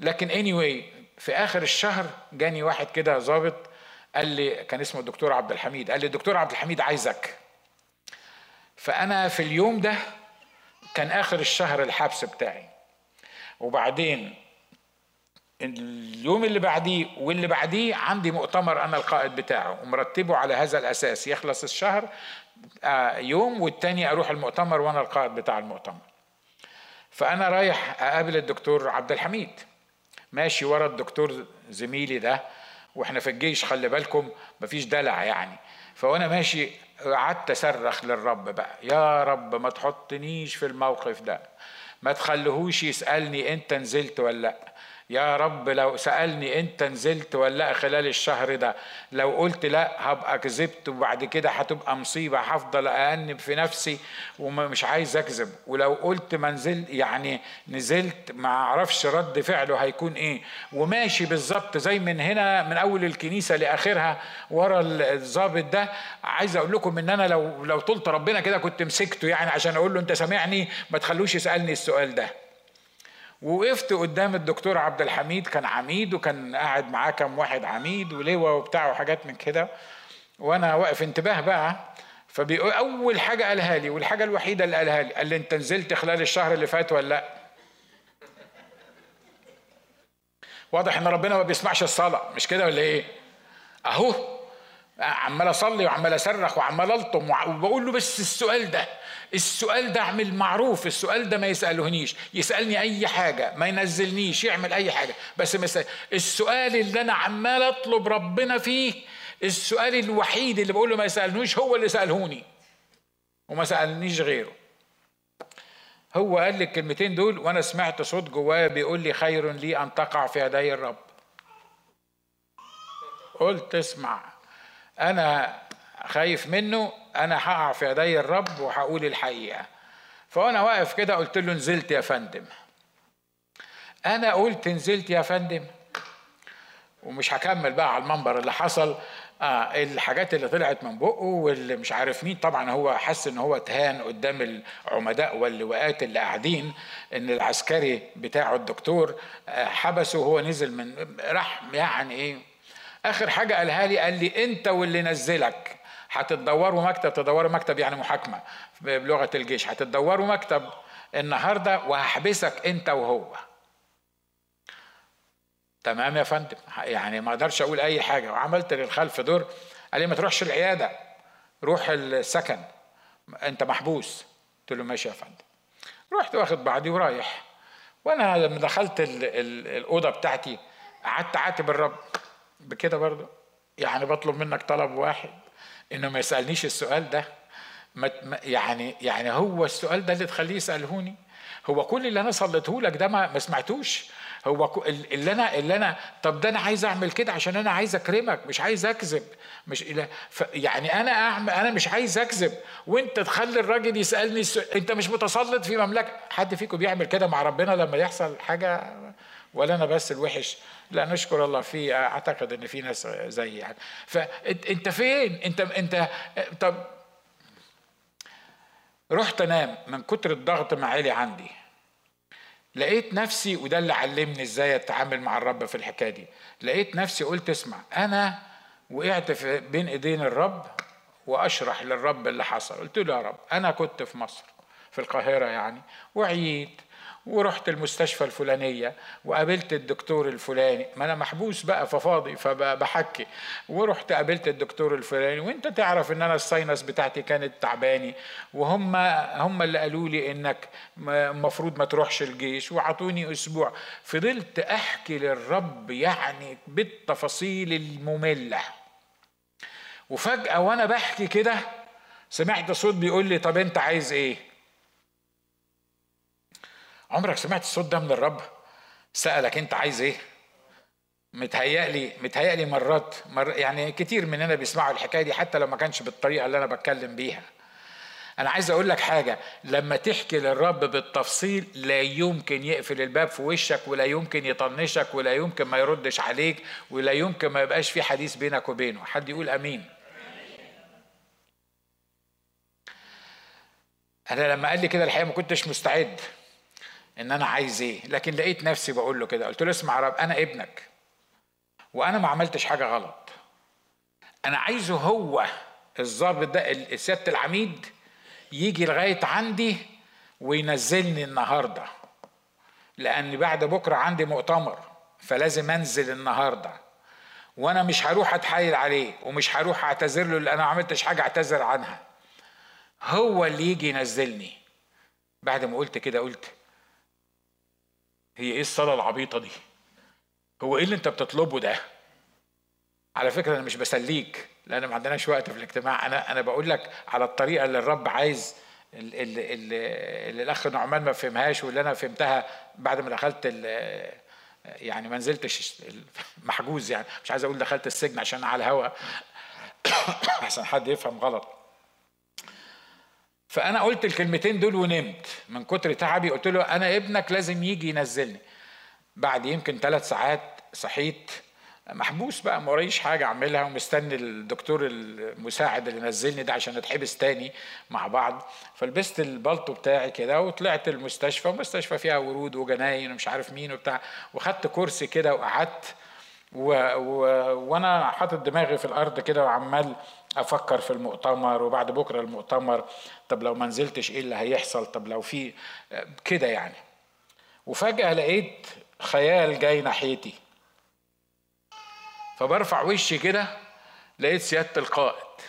لكن anyway في آخر الشهر جاني واحد كده ظابط قال لي كان اسمه الدكتور عبد الحميد قال لي الدكتور عبد الحميد عايزك. فأنا في اليوم ده كان آخر الشهر الحبس بتاعي. وبعدين اليوم اللي بعديه واللي بعديه عندي مؤتمر أنا القائد بتاعه ومرتبه على هذا الأساس. يخلص الشهر آه، يوم والتاني أروح المؤتمر وأنا القائد بتاع المؤتمر. فأنا رايح أقابل الدكتور عبد الحميد. ماشي ورا الدكتور زميلي ده وإحنا في الجيش خلي بالكم مفيش دلع يعني. فوأنا ماشي قعدت أصرخ للرب بقى يا رب ما تحطنيش في الموقف ده ما تخليهوش يسألني أنت نزلت ولا لأ. يا رب لو سألني أنت نزلت ولا لا خلال الشهر ده لو قلت لا هبقى كذبت وبعد كده هتبقى مصيبة هفضل أأنب في نفسي ومش عايز أكذب. ولو قلت ما نزل يعني نزلت ما أعرفش رد فعله هيكون إيه. وماشي بالظبط زي من هنا من أول الكنيسة لآخرها ورا الظابط ده. عايز أقول لكم إن أنا لو لو طلت ربنا كده كنت مسكته يعني عشان أقول له أنت سامعني ما تخلوش يسألني السؤال ده. ووقفت قدام الدكتور عبد الحميد كان عميد وكان قاعد معاه كام واحد عميد ولواء وبتاع وحاجات من كده. وأنا واقف انتباه بقى فبيقول أول حاجة قالها لي والحاجة الوحيدة اللي قالها لي قال لي أنت نزلت خلال الشهر اللي فات ولا لأ؟ واضح إن ربنا ما بيسمعش الصلاة مش كده ولا إيه؟ أهو. عمال اصلي وعمال اصرخ وعمال الطم وبقول له بس السؤال ده السؤال ده اعمل معروف السؤال ده ما يسألهنيش يسألني أي حاجة ما ينزلنيش يعمل أي حاجة. بس ما السؤال اللي أنا عمال أطلب ربنا فيه السؤال الوحيد اللي بقول له ما يسالنوش هو اللي سألهوني وما سألنيش غيره. هو قال لي الكلمتين دول وأنا سمعت صوت جوايا بيقول لي خير لي أن تقع في يدي الرب. قلت اسمع. أنا خايف منه أنا هقع في يدي الرب وهقول الحقيقة. فأنا واقف كده قلت له نزلت يا فندم. أنا قلت نزلت يا فندم. ومش هكمل بقى على المنبر اللي حصل. آه الحاجات اللي طلعت من بقه واللي مش عارف مين. طبعا هو حس إن هو اتهان قدام العمداء واللواءات اللي قاعدين إن العسكري بتاعه الدكتور آه حبسه وهو نزل من راح يعني إيه آخر حاجة قالها لي قال لي أنت واللي نزلك هتدوروا مكتب تدوروا مكتب يعني محاكمة بلغة الجيش. هتدوروا مكتب النهارده وهحبسك أنت وهو. تمام يا فندم؟ يعني ما أقدرش أقول أي حاجة. وعملت للخلف دور. قال لي ما تروحش العيادة روح السكن. أنت محبوس. قلت له ماشي يا فندم. رحت واخد بعضي ورايح. وأنا لما دخلت الأوضة بتاعتي قعدت عاتب الرب. بكده برضه. يعني بطلب منك طلب واحد إنه ما يسألنيش السؤال ده. يعني يعني هو السؤال ده اللي تخليه يسألهوني. هو كل اللي أنا صليته لك ده ما, ما سمعتوش. هو اللي أنا اللي أنا طب ده أنا عايز أعمل كده عشان أنا عايز أكرمك مش عايز أكذب. مش يعني أنا أعمل أنا مش عايز أكذب. وأنت تخلي الراجل يسألني السؤال. أنت مش متسلط في مملكة. حد فيكم بيعمل كده مع ربنا لما يحصل حاجة؟ ولا أنا بس الوحش. لا نشكر الله في أعتقد إن في ناس زي يعني فانت فين؟ أنت أنت طب رحت أنام من كتر الضغط ما عالي عندي. لقيت نفسي وده اللي علمني إزاي أتعامل مع الرب في الحكاية دي. لقيت نفسي قلت اسمع أنا وقعت في بين إيدين الرب وأشرح للرب اللي حصل. قلت له يا رب أنا كنت في مصر في القاهرة يعني وعييت ورحت المستشفى الفلانية وقابلت الدكتور الفلاني. ما أنا محبوس بقى ففاضي فبحكي. ورحت قابلت الدكتور الفلاني وأنت تعرف إن أنا الساينس بتاعتي كانت تعباني وهم هم اللي قالوا لي إنك المفروض ما تروحش الجيش وعطوني أسبوع. فضلت أحكي للرب يعني بالتفاصيل المملة. وفجأة وأنا بحكي كده سمعت صوت بيقول لي طب أنت عايز إيه؟ عمرك سمعت الصوت ده من الرب؟ سألك أنت عايز إيه؟ متهيألي متهيألي مرات مر يعني كتير مننا بيسمعوا الحكاية دي حتى لو ما كانش بالطريقة اللي أنا بتكلم بيها. أنا عايز أقول لك حاجة لما تحكي للرب بالتفصيل لا يمكن يقفل الباب في وشك ولا يمكن يطنشك ولا يمكن ما يردش عليك ولا يمكن ما يبقاش في حديث بينك وبينه. حد يقول آمين. أنا لما قال لي كده الحقيقة ما كنتش مستعد. إن أنا عايز إيه. لكن لقيت نفسي بقول له كده. قلت له اسمع يا رب أنا ابنك. وأنا ما عملتش حاجة غلط. أنا عايزه هو الظابط ده سياده العميد يجي لغاية عندي وينزلني النهارده. لأن بعد بكرة عندي مؤتمر فلازم أنزل النهارده. وأنا مش هروح أتحايل عليه ومش هروح أعتذر له لأن أنا ما عملتش حاجة أعتذر عنها. هو اللي يجي ينزلني. بعد ما قلت كده قلت هي إيه الصلاة العبيطة دي؟ هو إيه اللي أنت بتطلبه ده؟ على فكرة أنا مش بسليك لأن ما عندناش وقت في الاجتماع. أنا أنا بقول لك على الطريقة اللي الرب عايز اللي, اللي, اللي الأخ نعمان ما فهمهاش واللي أنا فهمتها بعد ما دخلت يعني ما نزلتش محجوز يعني. مش عايز أقول دخلت السجن عشان على الهوا. [COUGHS] عشان حد يفهم غلط. فأنا قلت الكلمتين دول ونمت. من كتر تعبي قلت له أنا ابنك لازم يجي ينزلني. بعد يمكن ثلاث ساعات صحيت. محبوس بقى ما حاجة أعملها ومستني الدكتور المساعد اللي نزلني ده عشان اتحبس تاني مع بعض. فلبست البلطو بتاعي كده وطلعت المستشفى ومستشفى فيها ورود وجناين ومش عارف مين وبتاع. وخدت كرسي كده وقعدت. و... و... وأنا حاطط دماغي في الأرض كده وعمال أفكر في المؤتمر وبعد بكرة المؤتمر طب لو ما نزلتش إيه اللي هيحصل؟ طب لو في كده يعني. وفجأة لقيت خيال جاي ناحيتي. فبرفع وشي كده لقيت سيادة القائد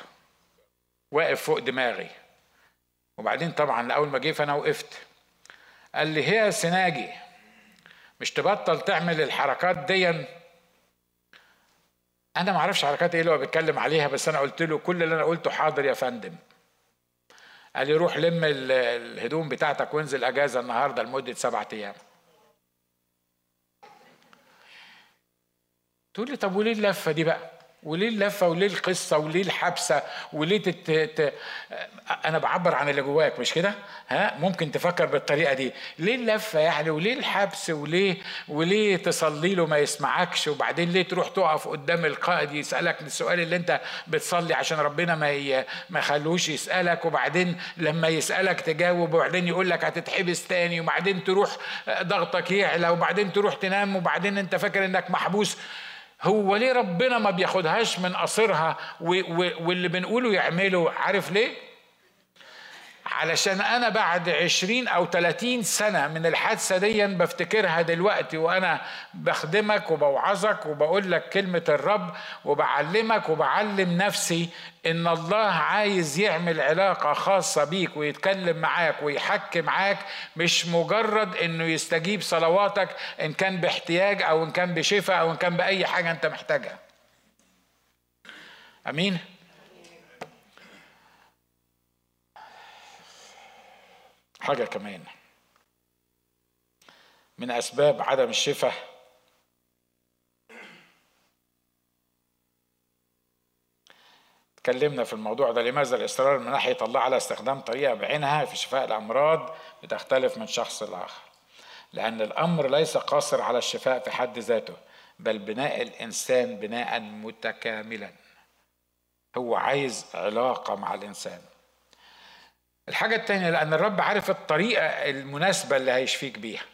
واقف فوق دماغي. وبعدين طبعا اول ما جه فانا وقفت قال لي هي سناجي مش تبطل تعمل الحركات دي أنا ما أعرفش حركات إيه اللي هو بيتكلم عليها بس أنا قلت له كل اللي أنا قلته حاضر يا فندم. قال لي روح لم الهدوم بتاعتك وانزل أجازة النهارده لمدة سبعة أيام. تقول لي طب وليه اللفة دي بقى؟ وليه اللفة وليه القصة وليه الحبسة وليه تت... ت... أنا بعبر عن اللي جواك مش كده؟ ها؟ ممكن تفكر بالطريقة دي. ليه اللفة يعني وليه الحبس وليه وليه تصلي له ما يسمعكش؟ وبعدين ليه تروح تقف قدام القائد يسألك السؤال اللي أنت بتصلي عشان ربنا ما ي... ما يخلوش يسألك؟ وبعدين لما يسألك تجاوب وبعدين يقول لك هتتحبس تاني وبعدين تروح ضغطك يعلى وبعدين تروح تنام وبعدين أنت فاكر إنك محبوس. هو ليه ربنا ما بياخدهاش من قصرها واللي بنقوله يعمله عارف ليه؟ علشان أنا بعد عشرين أو تلاتين سنة من الحادثة دي بفتكرها دلوقتي وأنا بخدمك وبوعظك وبقول لك كلمة الرب وبعلمك وبعلم نفسي إن الله عايز يعمل علاقة خاصة بيك ويتكلم معاك ويحكي معاك مش مجرد إنه يستجيب صلواتك إن كان باحتياج أو إن كان بشفاء أو إن كان بأي حاجة أنت محتاجها. أمين؟ حاجة كمان. من أسباب عدم الشفاء اتكلمنا في الموضوع ده لماذا الإصرار من ناحية الله على استخدام طريقة بعينها في شفاء الأمراض بتختلف من شخص لآخر؟ لأن الأمر ليس قاصر على الشفاء في حد ذاته بل بناء الإنسان بناء متكاملا. هو عايز علاقة مع الإنسان. الحاجة التانية لأن الرب عارف الطريقة المناسبة اللي هيشفيك بيها.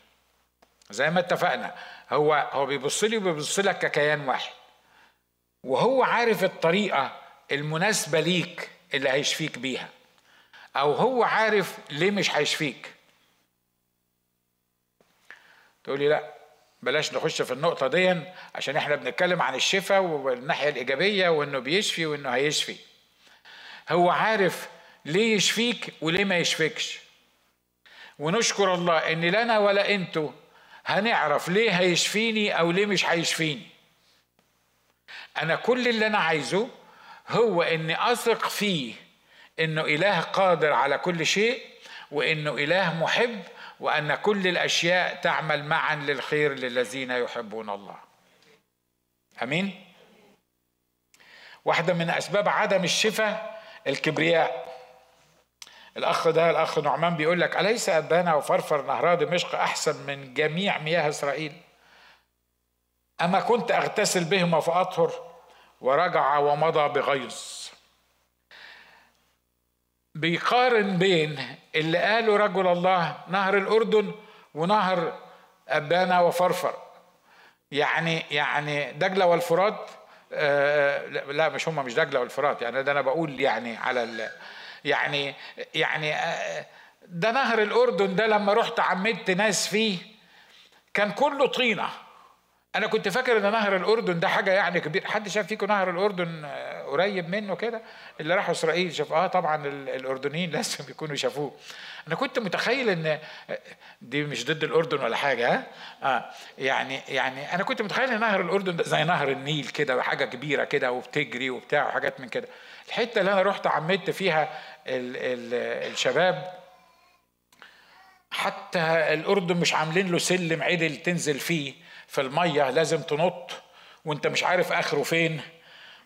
زي ما اتفقنا هو هو بيبص لي وبيبص لك ككيان واحد. وهو عارف الطريقة المناسبة ليك اللي هيشفيك بيها. أو هو عارف ليه مش هيشفيك. تقولي لا بلاش نخش في النقطة دي عشان إحنا بنتكلم عن الشفاء والناحية الإيجابية وإنه بيشفي وإنه هيشفي. هو عارف ليه يشفيك وليه ما يشفيكش. ونشكر الله إن لنا ولا أنتوا هنعرف ليه هيشفيني أو ليه مش هيشفيني. أنا كل اللي أنا عايزه هو إني أثق فيه إنه إله قادر على كل شيء وإنه إله محب وأن كل الأشياء تعمل معا للخير للذين يحبون الله. آمين. واحدة من أسباب عدم الشفاء الكبرياء. الأخ ده الأخ نعمان بيقول لك أليس أبانا وفرفر نهرا دمشق أحسن من جميع مياه إسرائيل؟ أما كنت أغتسل بهما فأطهر ورجع ومضى بغيظ. بيقارن بين اللي قاله رجل الله نهر الأردن ونهر أبانا وفرفر. يعني يعني دجلة والفرات آه لا مش هم مش دجلة والفرات. يعني ده أنا بقول يعني على يعني يعني آه، ده نهر الأردن ده لما رحت عمدت ناس فيه كان كله طينة. أنا كنت فاكر إن نهر الأردن ده حاجة يعني كبير حد شاف فيكم نهر الأردن آه، قريب منه كده؟ اللي راحوا إسرائيل شاف. آه طبعا الأردنيين [LAUGHS] لازم يكونوا شافوه. أنا كنت متخيل إن آه، دي مش ضد الأردن ولا حاجة آه يعني يعني أنا كنت متخيل إن نهر الأردن ده زي نهر النيل كده حاجة كبيرة كده وبتجري وبتاع وحاجات من كده. الحتة اللي أنا رحت عمدت فيها الشباب. حتى الأردن مش عاملين له سلم عدل تنزل فيه. في الميه لازم تنط وانت مش عارف آخره فين.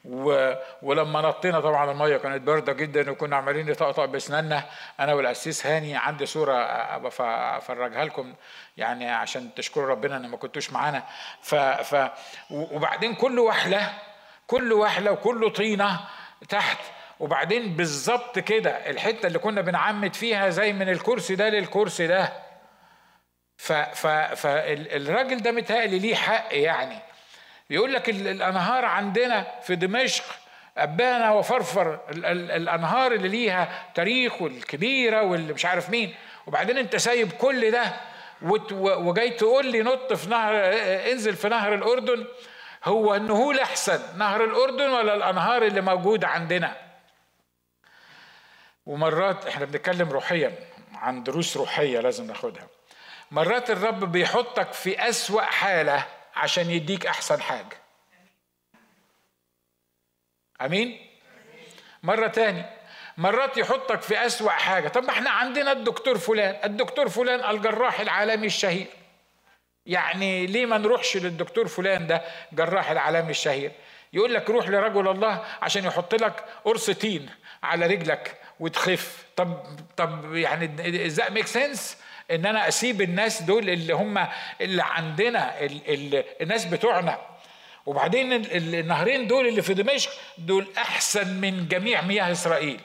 و... ولما نطينا طبعا المية كانت باردة جدا وكنا عمالين نطقطق بأسناننا. أنا والأسيس هاني عندي صورة أفرجها لكم. يعني عشان تشكروا ربنا إن ما كنتوش معانا. ف... ف وبعدين كل وحلة كل وحلة وكل طينة تحت. وبعدين بالظبط كده الحتة اللي كنا بنعمد فيها زي من الكرسي ده للكرسي ده. فالراجل ده متهيألي ليه حق يعني. بيقول لك الأنهار عندنا في دمشق أبانا وفرفر الأنهار اللي ليها تاريخ والكبيرة واللي مش عارف مين. وبعدين انت سايب كل ده وجاي تقول لي نط في نهر انزل في نهر الأردن. هو النهول أحسن نهر الأردن ولا الأنهار اللي موجودة عندنا؟ ومرات إحنا بنتكلم روحيا عن دروس روحية لازم ناخدها. مرات الرب بيحطك في أسوأ حالة عشان يديك أحسن حاجة. أمين؟ مرة تاني. مرات يحطك في أسوأ حاجة. طب ما إحنا عندنا الدكتور فلان. الدكتور فلان الجراح العالمي الشهير. يعني ليه ما نروحش للدكتور فلان ده جراح العالمي الشهير؟ يقول لك روح لرجل الله عشان يحط لك قرص تين على رجلك. وتخف. طب طب يعني إزاي ميك سنس إن أنا أسيب الناس دول اللي هم اللي عندنا ال ال الناس بتوعنا. وبعدين النهرين دول اللي في دمشق دول أحسن من جميع مياه إسرائيل.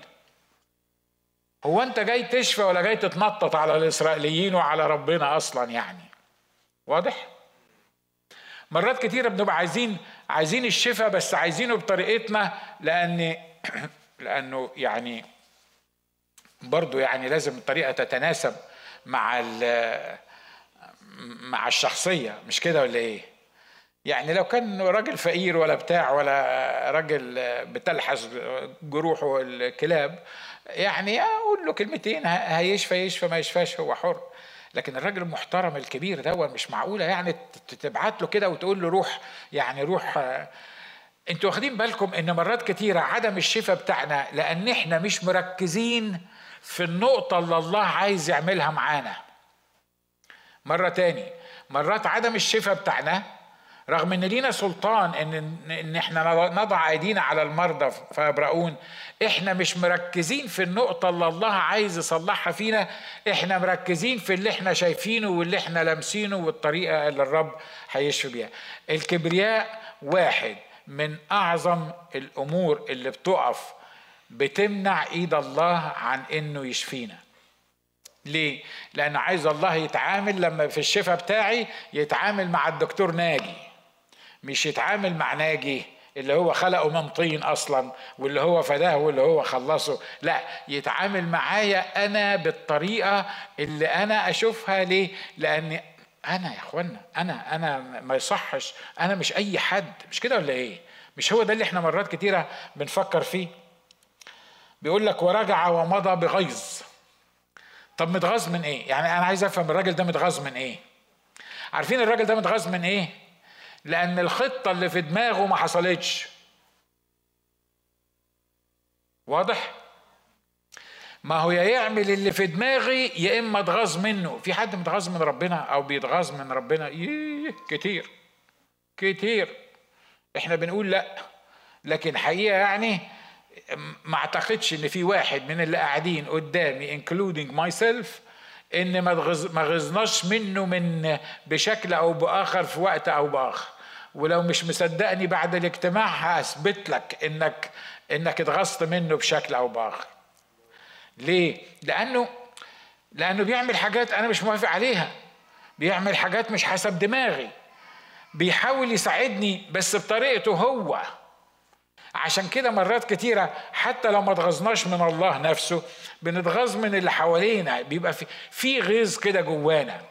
هو أنت جاي تشفى ولا جاي تتنطط على الإسرائيليين وعلى ربنا أصلا يعني؟ واضح؟ مرات كتيره بنبقى عايزين عايزين الشفاء بس عايزينه بطريقتنا لأن [CLEARS THROAT] لأنه يعني برضو يعني لازم الطريقة تتناسب مع مع الشخصية مش كده ولا إيه؟ يعني لو كان راجل فقير ولا بتاع ولا راجل بتلحس جروحه الكلاب يعني أقول له كلمتين هيشفى يشفى ما يشفاش هو حر. لكن الراجل المحترم الكبير ده مش معقولة يعني تبعت له كده وتقول له روح يعني روح أنتوا واخدين بالكم إن مرات كتيرة عدم الشفاء بتاعنا لأن إحنا مش مركزين في النقطة اللي الله عايز يعملها معانا. مرة تاني مرات عدم الشفاء بتاعنا رغم إن لينا سلطان إن إن إحنا نضع أيدينا على المرضى فيبرؤون. إحنا مش مركزين في النقطة اللي الله عايز يصلحها فينا إحنا مركزين في اللي إحنا شايفينه واللي إحنا لامسينه والطريقة اللي الرب هيشفي بيها. الكبرياء واحد من أعظم الأمور اللي بتقف بتمنع إيد الله عن إنه يشفينا. ليه؟ لأن عايز الله يتعامل لما في الشفاء بتاعي يتعامل مع الدكتور ناجي مش يتعامل مع ناجي اللي هو خلقه من طين أصلا واللي هو فداه واللي هو خلصه. لا يتعامل معايا أنا بالطريقة اللي أنا أشوفها ليه؟ لأن أنا يا إخوانا أنا أنا ما يصحش أنا مش أي حد. مش كده ولا إيه؟ مش هو ده اللي إحنا مرات كتيرة بنفكر فيه؟ بيقول لك ورجع ومضى بغيظ. طب متغاظ من إيه؟ يعني أنا عايز أفهم الراجل ده متغاظ من إيه؟ عارفين الراجل ده متغاظ من إيه؟ لأن الخطة اللي في دماغه ما حصلتش. واضح؟ ما هو يا يعمل اللي في دماغي يا إما اتغاظ منه. في حد متغاظ من ربنا أو بيتغاظ من ربنا؟ إيه كتير كتير. إحنا بنقول لأ لكن حقيقة يعني ما اعتقدش ان في واحد من اللي قاعدين قدامي including myself ان ما ما غزناش منه من بشكل أو بآخر في وقت أو بآخر. ولو مش مصدقني بعد الاجتماع هثبت لك انك انك اتغصت منه بشكل أو بآخر. ليه؟ لأنه لأنه بيعمل حاجات أنا مش موافق عليها. بيعمل حاجات مش حسب دماغي. بيحاول يساعدني بس بطريقته هو. عشان كده مرات كتيرة حتى لو ما اتغظناش من الله نفسه بنتغاظ من اللي حوالينا بيبقى في في غيظ كده جوانا.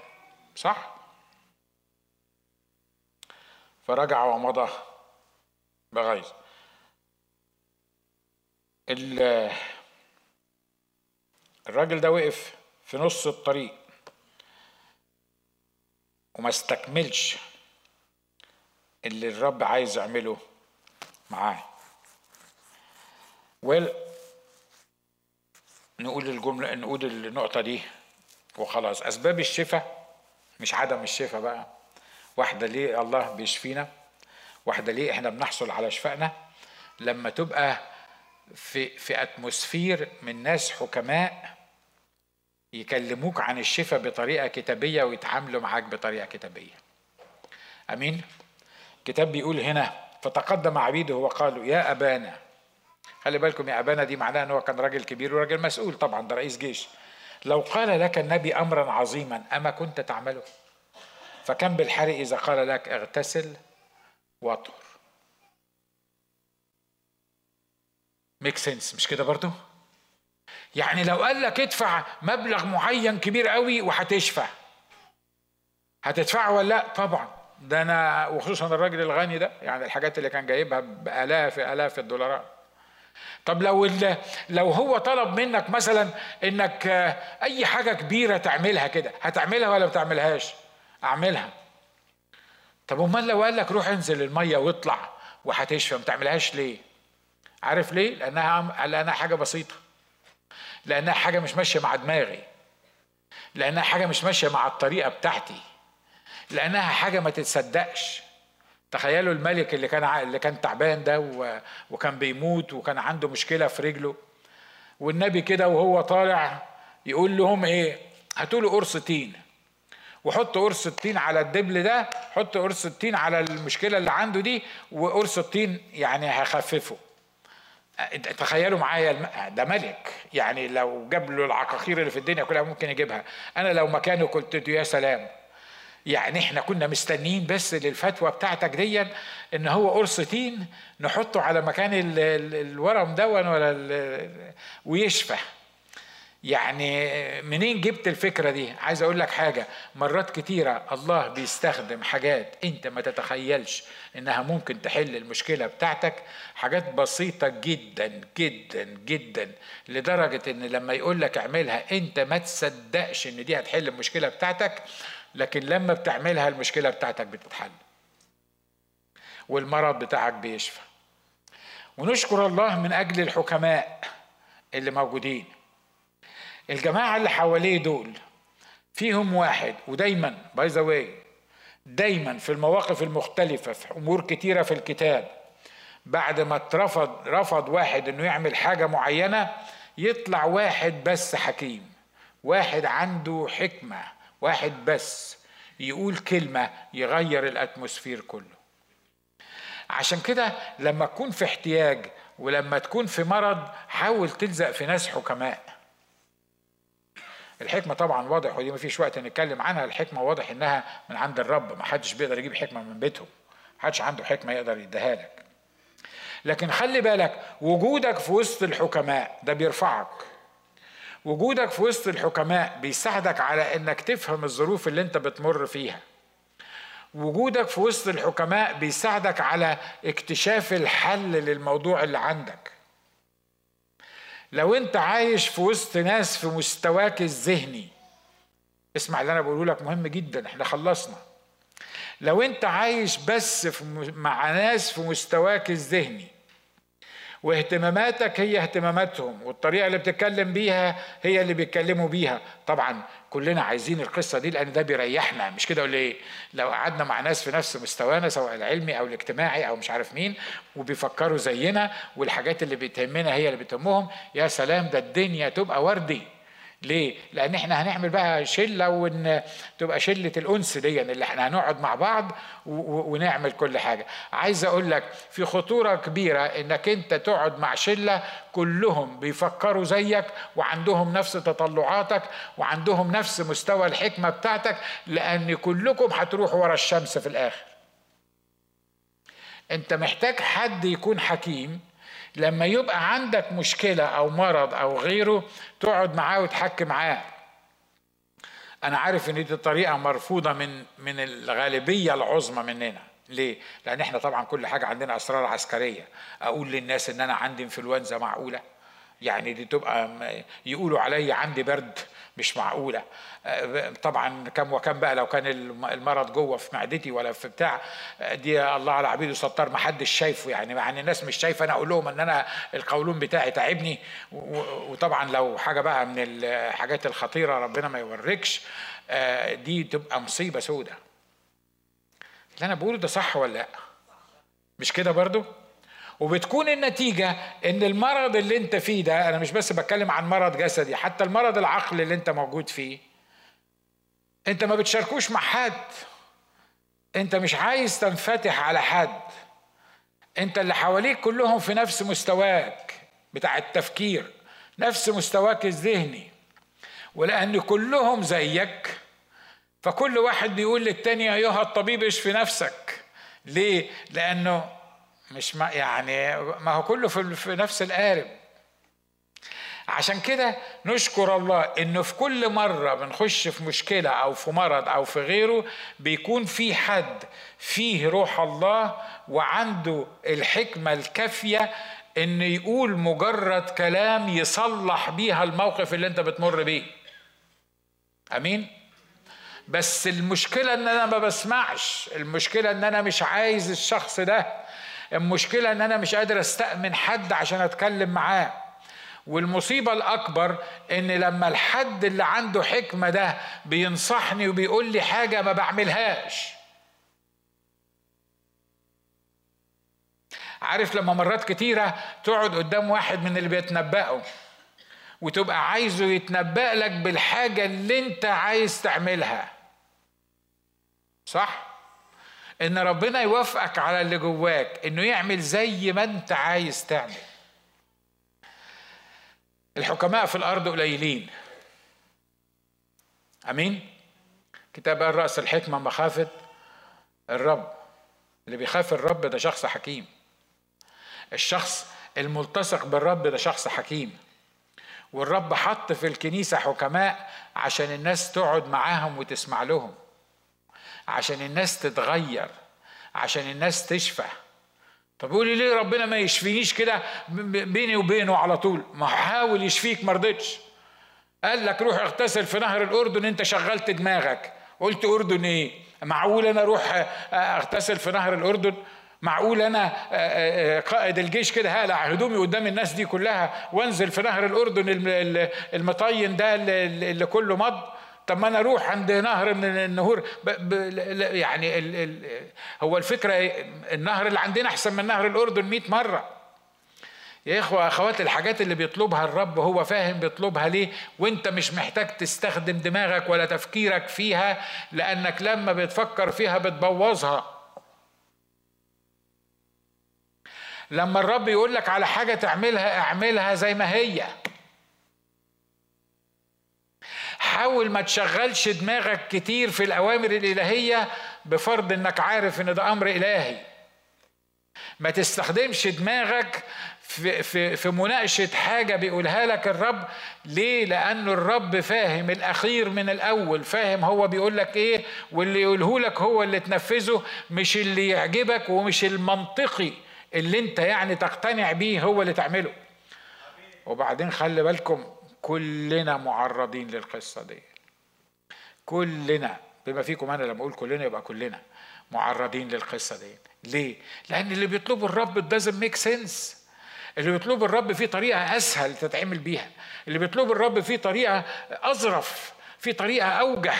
صح؟ فرجع ومضى بغيظ. الراجل ده وقف في نص الطريق وما استكملش اللي الرب عايز يعمله معاه. ويل نقول الجملة نقول النقطة دي وخلاص. أسباب الشفاء مش عدم الشفاء بقى. واحدة ليه الله بيشفينا واحدة ليه إحنا بنحصل على شفائنا. لما تبقى في في اتموسفير من ناس حكماء يكلموك عن الشفاء بطريقة كتابية ويتعاملوا معاك بطريقة كتابية. أمين؟ الكتاب بيقول هنا فتقدم عبيده وقالوا يا أبانا خلي بالكم يا أبانا دي معناها أنه كان راجل كبير وراجل مسؤول طبعا ده رئيس جيش. لو قال لك النبي أمرا عظيما أما كنت تعمله؟ فكم بالحري إذا قال لك اغتسل واطهر. ميك سنس مش كده برضو؟ يعني لو قال لك ادفع مبلغ معين كبير قوي وهتشفى. هتدفعه ولا لا؟ طبعا. ده أنا وخصوصا الراجل الغني ده يعني الحاجات اللي كان جايبها بألاف ألاف الدولارات. طب لو لو هو طلب منك مثلا إنك أي حاجة كبيرة تعملها كده هتعملها ولا ما تعملهاش؟ أعملها. طب أمال لو قال لك روح انزل المية واطلع وهتشفى ما تعملهاش ليه؟ عارف ليه؟ لأنها لأنها حاجة بسيطة. لأنها حاجة مش ماشية مع دماغي. لأنها حاجة مش ماشية مع الطريقة بتاعتي. لأنها حاجة ما تتصدقش. تخيلوا الملك اللي كان اللي كان تعبان ده وكان بيموت وكان عنده مشكلة في رجله. والنبي كده وهو طالع يقول لهم إيه؟ هاتوا له قرص تين. وحط قرص التين على الدبل ده حط قرص التين على المشكلة اللي عنده دي وقرص التين يعني هخففه. تخيلوا معايا ده ملك. يعني لو جاب له العقاقير اللي في الدنيا كلها ممكن يجيبها. أنا لو مكانه كنت يا سلام. يعني إحنا كنا مستنيين بس للفتوى بتاعتك دي إن هو قرص تين نحطه على مكان الورم دون ولا ويشفى. يعني منين جبت الفكرة دي؟ عايز أقول لك حاجة مرات كتيرة الله بيستخدم حاجات أنت ما تتخيلش إنها ممكن تحل المشكلة بتاعتك حاجات بسيطة جدا جدا جدا لدرجة إن لما يقول لك اعملها أنت ما تصدقش إن دي هتحل المشكلة بتاعتك لكن لما بتعملها المشكلة بتاعتك بتتحل. والمرض بتاعك بيشفى. ونشكر الله من أجل الحكماء اللي موجودين. الجماعة اللي حواليه دول فيهم واحد ودايما by the way دايما في المواقف المختلفة في أمور كتيرة في الكتاب بعد ما اترفض رفض واحد إنه يعمل حاجة معينة يطلع واحد بس حكيم واحد عنده حكمة. واحد بس يقول كلمة يغير الأتموسفير كله. عشان كده لما أكون في احتياج ولما تكون في مرض حاول تلزق في ناس حكماء. الحكمة طبعا واضح ودي ما فيش وقت نتكلم عنها. الحكمة واضح إنها من عند الرب ما حدش بيقدر يجيب حكمة من بيته. ما حدش عنده حكمة يقدر يديها لك. لكن خلي بالك وجودك في وسط الحكماء ده بيرفعك. وجودك في وسط الحكماء بيساعدك على إنك تفهم الظروف اللي أنت بتمر فيها. وجودك في وسط الحكماء بيساعدك على اكتشاف الحل للموضوع اللي عندك. لو أنت عايش في وسط ناس في مستواك الذهني اسمع اللي أنا بقوله لك مهم جدا إحنا خلصنا. لو أنت عايش بس في مع ناس في مستواك الذهني واهتماماتك هي اهتماماتهم والطريقة اللي بتتكلم بيها هي اللي بيتكلموا بيها. طبعا كلنا عايزين القصة دي لأن ده بيريحنا مش كده ولا إيه؟ لو قعدنا مع ناس في نفس مستوانا سواء العلمي أو الاجتماعي أو مش عارف مين وبيفكروا زينا والحاجات اللي بتهمنا هي اللي بتهمهم يا سلام ده الدنيا تبقى وردي. ليه؟ لأن إحنا هنعمل بقى شلة وإن تبقى شلة الأنس دي اللي إحنا هنقعد مع بعض ونعمل كل حاجة. عايز أقول لك في خطورة كبيرة إنك أنت تقعد مع شلة كلهم بيفكروا زيك وعندهم نفس تطلعاتك وعندهم نفس مستوى الحكمة بتاعتك لأن كلكم هتروحوا ورا الشمس في الآخر. أنت محتاج حد يكون حكيم لما يبقى عندك مشكلة أو مرض أو غيره تقعد معاه وتحكي معاه. أنا عارف إن دي طريقة مرفوضة من من الغالبية العظمى مننا. ليه؟ لأن إحنا طبعا كل حاجة عندنا أسرار عسكرية. أقول للناس إن أنا عندي إنفلونزا معقولة؟ يعني دي تبقى يقولوا علي عندي برد. مش معقولة. طبعا كم وكم بقى لو كان المرض جوه في معدتي ولا في بتاع دي الله على عبيده ستار ما حدش شايفه يعني يعني الناس مش شايفة أنا أقول لهم إن أنا القولون بتاعي تعبني وطبعا لو حاجة بقى من الحاجات الخطيرة ربنا ما يوريكش دي تبقى مصيبة سودة. اللي أنا بقوله ده صح ولا لأ؟ مش كده برضو؟ وبتكون النتيجة إن المرض اللي أنت فيه ده أنا مش بس بتكلم عن مرض جسدي حتى المرض العقلي اللي أنت موجود فيه أنت ما بتشاركوش مع حد. أنت مش عايز تنفتح على حد. أنت اللي حواليك كلهم في نفس مستواك بتاع التفكير نفس مستواك الذهني. ولأن كلهم زيك فكل واحد بيقول للتاني أيها الطبيب اشفي نفسك. ليه؟ لأنه مش ما يعني ما هو كله في, نفس القارب. عشان كده نشكر الله إنه في كل مرة بنخش في مشكلة أو في مرض أو في غيره بيكون في حد فيه روح الله وعنده الحكمة الكافية إن يقول مجرد كلام يصلح بيها الموقف اللي أنت بتمر بيه. أمين؟ بس المشكلة إن أنا ما بسمعش المشكلة إن أنا مش عايز الشخص ده المشكلة إن أنا مش قادر أستأمن حد عشان أتكلم معاه. والمصيبة الأكبر إن لما الحد اللي عنده حكمة ده بينصحني وبيقول لي حاجة ما بعملهاش. عارف لما مرات كتيرة تقعد قدام واحد من اللي بيتنبأوا وتبقى عايزه يتنبأ لك بالحاجة اللي أنت عايز تعملها. صح؟ إن ربنا يوافقك على اللي جواك إنه يعمل زي ما أنت عايز تعمل. الحكماء في الأرض قليلين. آمين؟ كتاب قال رأس الحكمة مخافة الرب. اللي بيخاف الرب ده شخص حكيم. الشخص الملتصق بالرب ده شخص حكيم. والرب حط في الكنيسة حكماء عشان الناس تقعد معاهم وتسمع لهم. عشان الناس تتغير عشان الناس تشفى. طب يقول لي ليه ربنا ما يشفينيش كده بيني وبينه على طول؟ ما حاول يشفيك ما رضيتش. قال لك روح اغتسل في نهر الأردن انت شغلت دماغك. قلت أردن إيه؟ معقول أنا أروح اغتسل في نهر الأردن؟ معقول أنا قائد الجيش كده هقلع هدومي قدام الناس دي كلها وانزل في نهر الأردن المطين ده اللي كله مض؟ طب ما أنا أروح عند نهر من النهور ب ب يعني ال ال هو الفكرة النهر اللي عندنا أحسن من نهر الأردن 100 مرة. يا إخوة أخوات الحاجات اللي بيطلبها الرب هو فاهم بيطلبها ليه؟ وأنت مش محتاج تستخدم دماغك ولا تفكيرك فيها لأنك لما بتفكر فيها بتبوظها. لما الرب يقول لك على حاجة تعملها اعملها زي ما هي. حاول ما تشغلش دماغك كتير في الأوامر الإلهية بفرض إنك عارف إن ده أمر إلهي. ما تستخدمش دماغك في, في, في مناقشة حاجة بيقولها لك الرب. ليه؟ لأن الرب فاهم الأخير من الأول. فاهم هو بيقول لك إيه؟ واللي يقوله لك هو اللي تنفذه مش اللي يعجبك ومش المنطقي اللي أنت يعني تقتنع بيه هو اللي تعمله. وبعدين خلي بالكم كلنا معرضين للقصة دي. كلنا بما فيكم أنا لما أقول كلنا يبقى كلنا معرضين للقصة دي. ليه؟ لأن اللي بيطلبه الرب doesn't make sense. اللي بيطلبه الرب في طريقة أسهل تتعمل بيها. اللي بيطلبه الرب في طريقة أظرف في طريقة أوجه.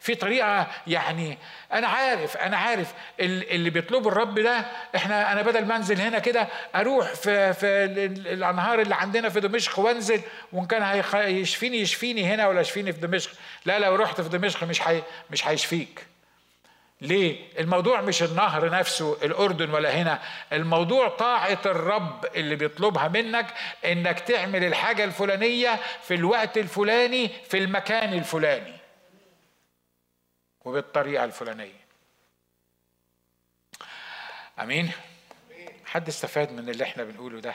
في طريقة يعني أنا عارف أنا عارف اللي بيطلبه الرب ده إحنا أنا بدل ما أنزل هنا كده أروح في في الأنهار اللي عندنا في دمشق وأنزل وإن كان يشفيني يشفيني هنا ولا يشفيني في دمشق. لا لو رحت في دمشق مش حي مش هيشفيك. ليه؟ الموضوع مش النهر نفسه الأردن ولا هنا. الموضوع طاعة الرب اللي بيطلبها منك إنك تعمل الحاجة الفلانية في الوقت الفلاني في المكان الفلاني. وبالطريقة الفلانية. أمين؟ حد استفاد من اللي إحنا بنقوله ده؟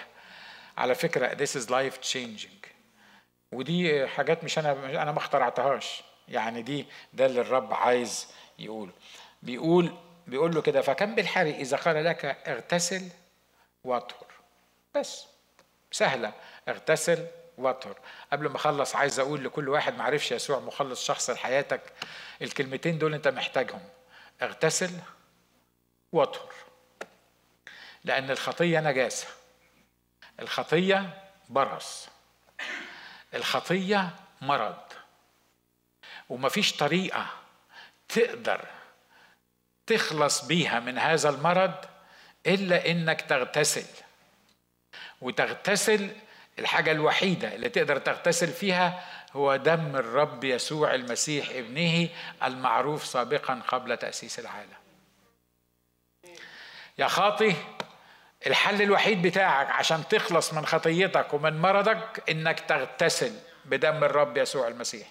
على فكرة this is life changing. ودي حاجات مش أنا أنا ما اخترعتهاش. يعني دي ده اللي الرب عايز يقوله بيقول بيقول له كده فكم بالحري إذا قال لك اغتسل واطهر. بس سهلة. اغتسل واطهر قبل ما أخلص عايز أقول لكل واحد ما عرفش يسوع مخلص شخص لحياتك. الكلمتين دول أنت محتاجهم. اغتسل واطهر لأن الخطية نجاسة. الخطية برص. الخطية مرض. ومفيش طريقة تقدر تخلص بيها من هذا المرض إلا إنك تغتسل. وتغتسل الحاجة الوحيدة اللي تقدر تغتسل فيها هو دم الرب يسوع المسيح ابنه المعروف سابقا قبل تأسيس العالم. يا خاطي الحل الوحيد بتاعك عشان تخلص من خطيتك ومن مرضك إنك تغتسل بدم الرب يسوع المسيح.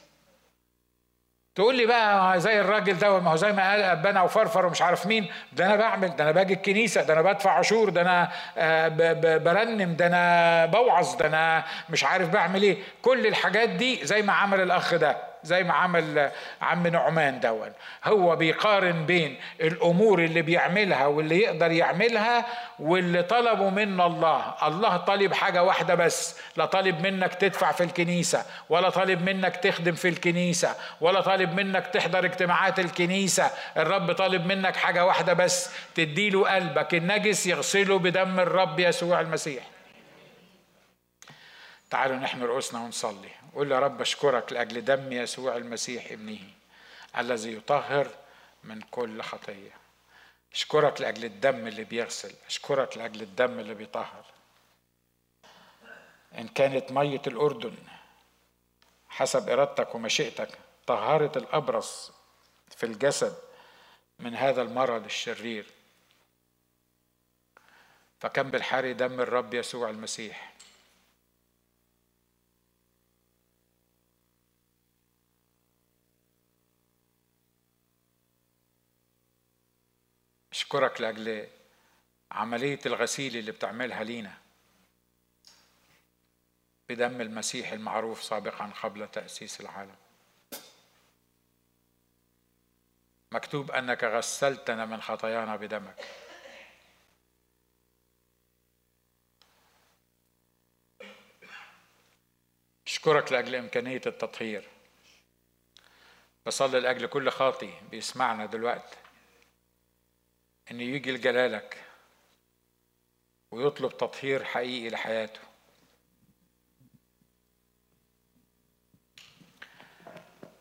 تقول لي بقى زي الراجل ده ما هو زي ما قال ابانا وفرفر ومش عارف مين ده أنا بعمل ده أنا باجي الكنيسة ده أنا بدفع عشور ده أنا آه، برنم ده أنا بوعظ ده أنا مش عارف بعمل إيه. كل الحاجات دي زي ما عمل الأخ ده. زي ما عمل عم نعمان دون هو بيقارن بين الأمور اللي بيعملها واللي يقدر يعملها واللي طلبوا من الله. الله طالب حاجة واحدة بس لا طالب منك تدفع في الكنيسة ولا طالب منك تخدم في الكنيسة ولا طالب منك تحضر اجتماعات الكنيسة. الرب طالب منك حاجة واحدة بس تديله قلبك. النجس يغسله بدم الرب يسوع المسيح. تعالوا نحن رؤوسنا ونصلي. قول يا رب أشكرك لأجل دم يسوع المسيح ابنه الذي يطهر من كل خطية. أشكرك لأجل الدم اللي بيغسل. أشكرك لأجل الدم اللي بيطهر. إن كانت مية الأردن حسب إرادتك ومشيئتك طهرت الأبرص في الجسد من هذا المرض الشرير. فكم بالحري دم الرب يسوع المسيح. أشكرك لأجل عملية الغسيل اللي بتعملها لينا. بدم المسيح المعروف سابقا قبل تأسيس العالم. مكتوب أنك غسلتنا من خطايانا بدمك. أشكرك لأجل إمكانية التطهير. بصلي لأجل كل خاطي بيسمعنا دلوقتي. إن يجي لجلالك ويطلب تطهير حقيقي لحياته.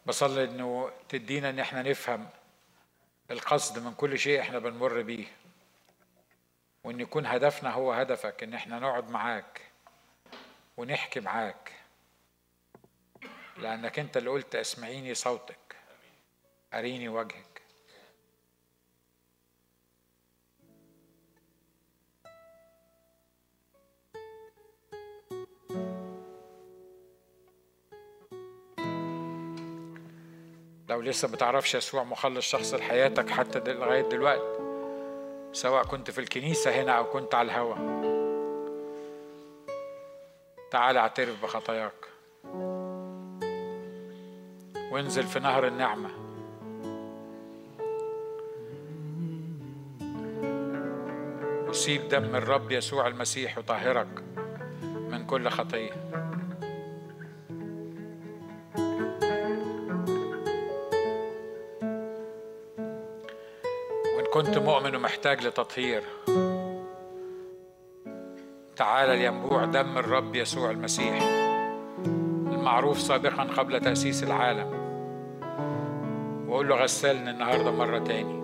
بصلي إنه تدينا إن إحنا نفهم القصد من كل شيء إحنا بنمر بيه وإن يكون هدفنا هو هدفك إن إحنا نقعد معاك ونحكي معاك لأنك أنت اللي قلت أسمعيني صوتك أريني وجهك. لو لسه بتعرفش يسوع مخلص شخص لحياتك حتى لغاية دلوقتي سواء كنت في الكنيسة هنا أو كنت على الهوا. تعال اعترف بخطاياك. وانزل في نهر النعمة. وسيب دم الرب يسوع المسيح يطهرك من كل خطية. كنت مؤمن ومحتاج لتطهير. تعال لينبوع دم الرب يسوع المسيح المعروف سابقا قبل تأسيس العالم. وقول له غسلني النهاردة مرة تاني.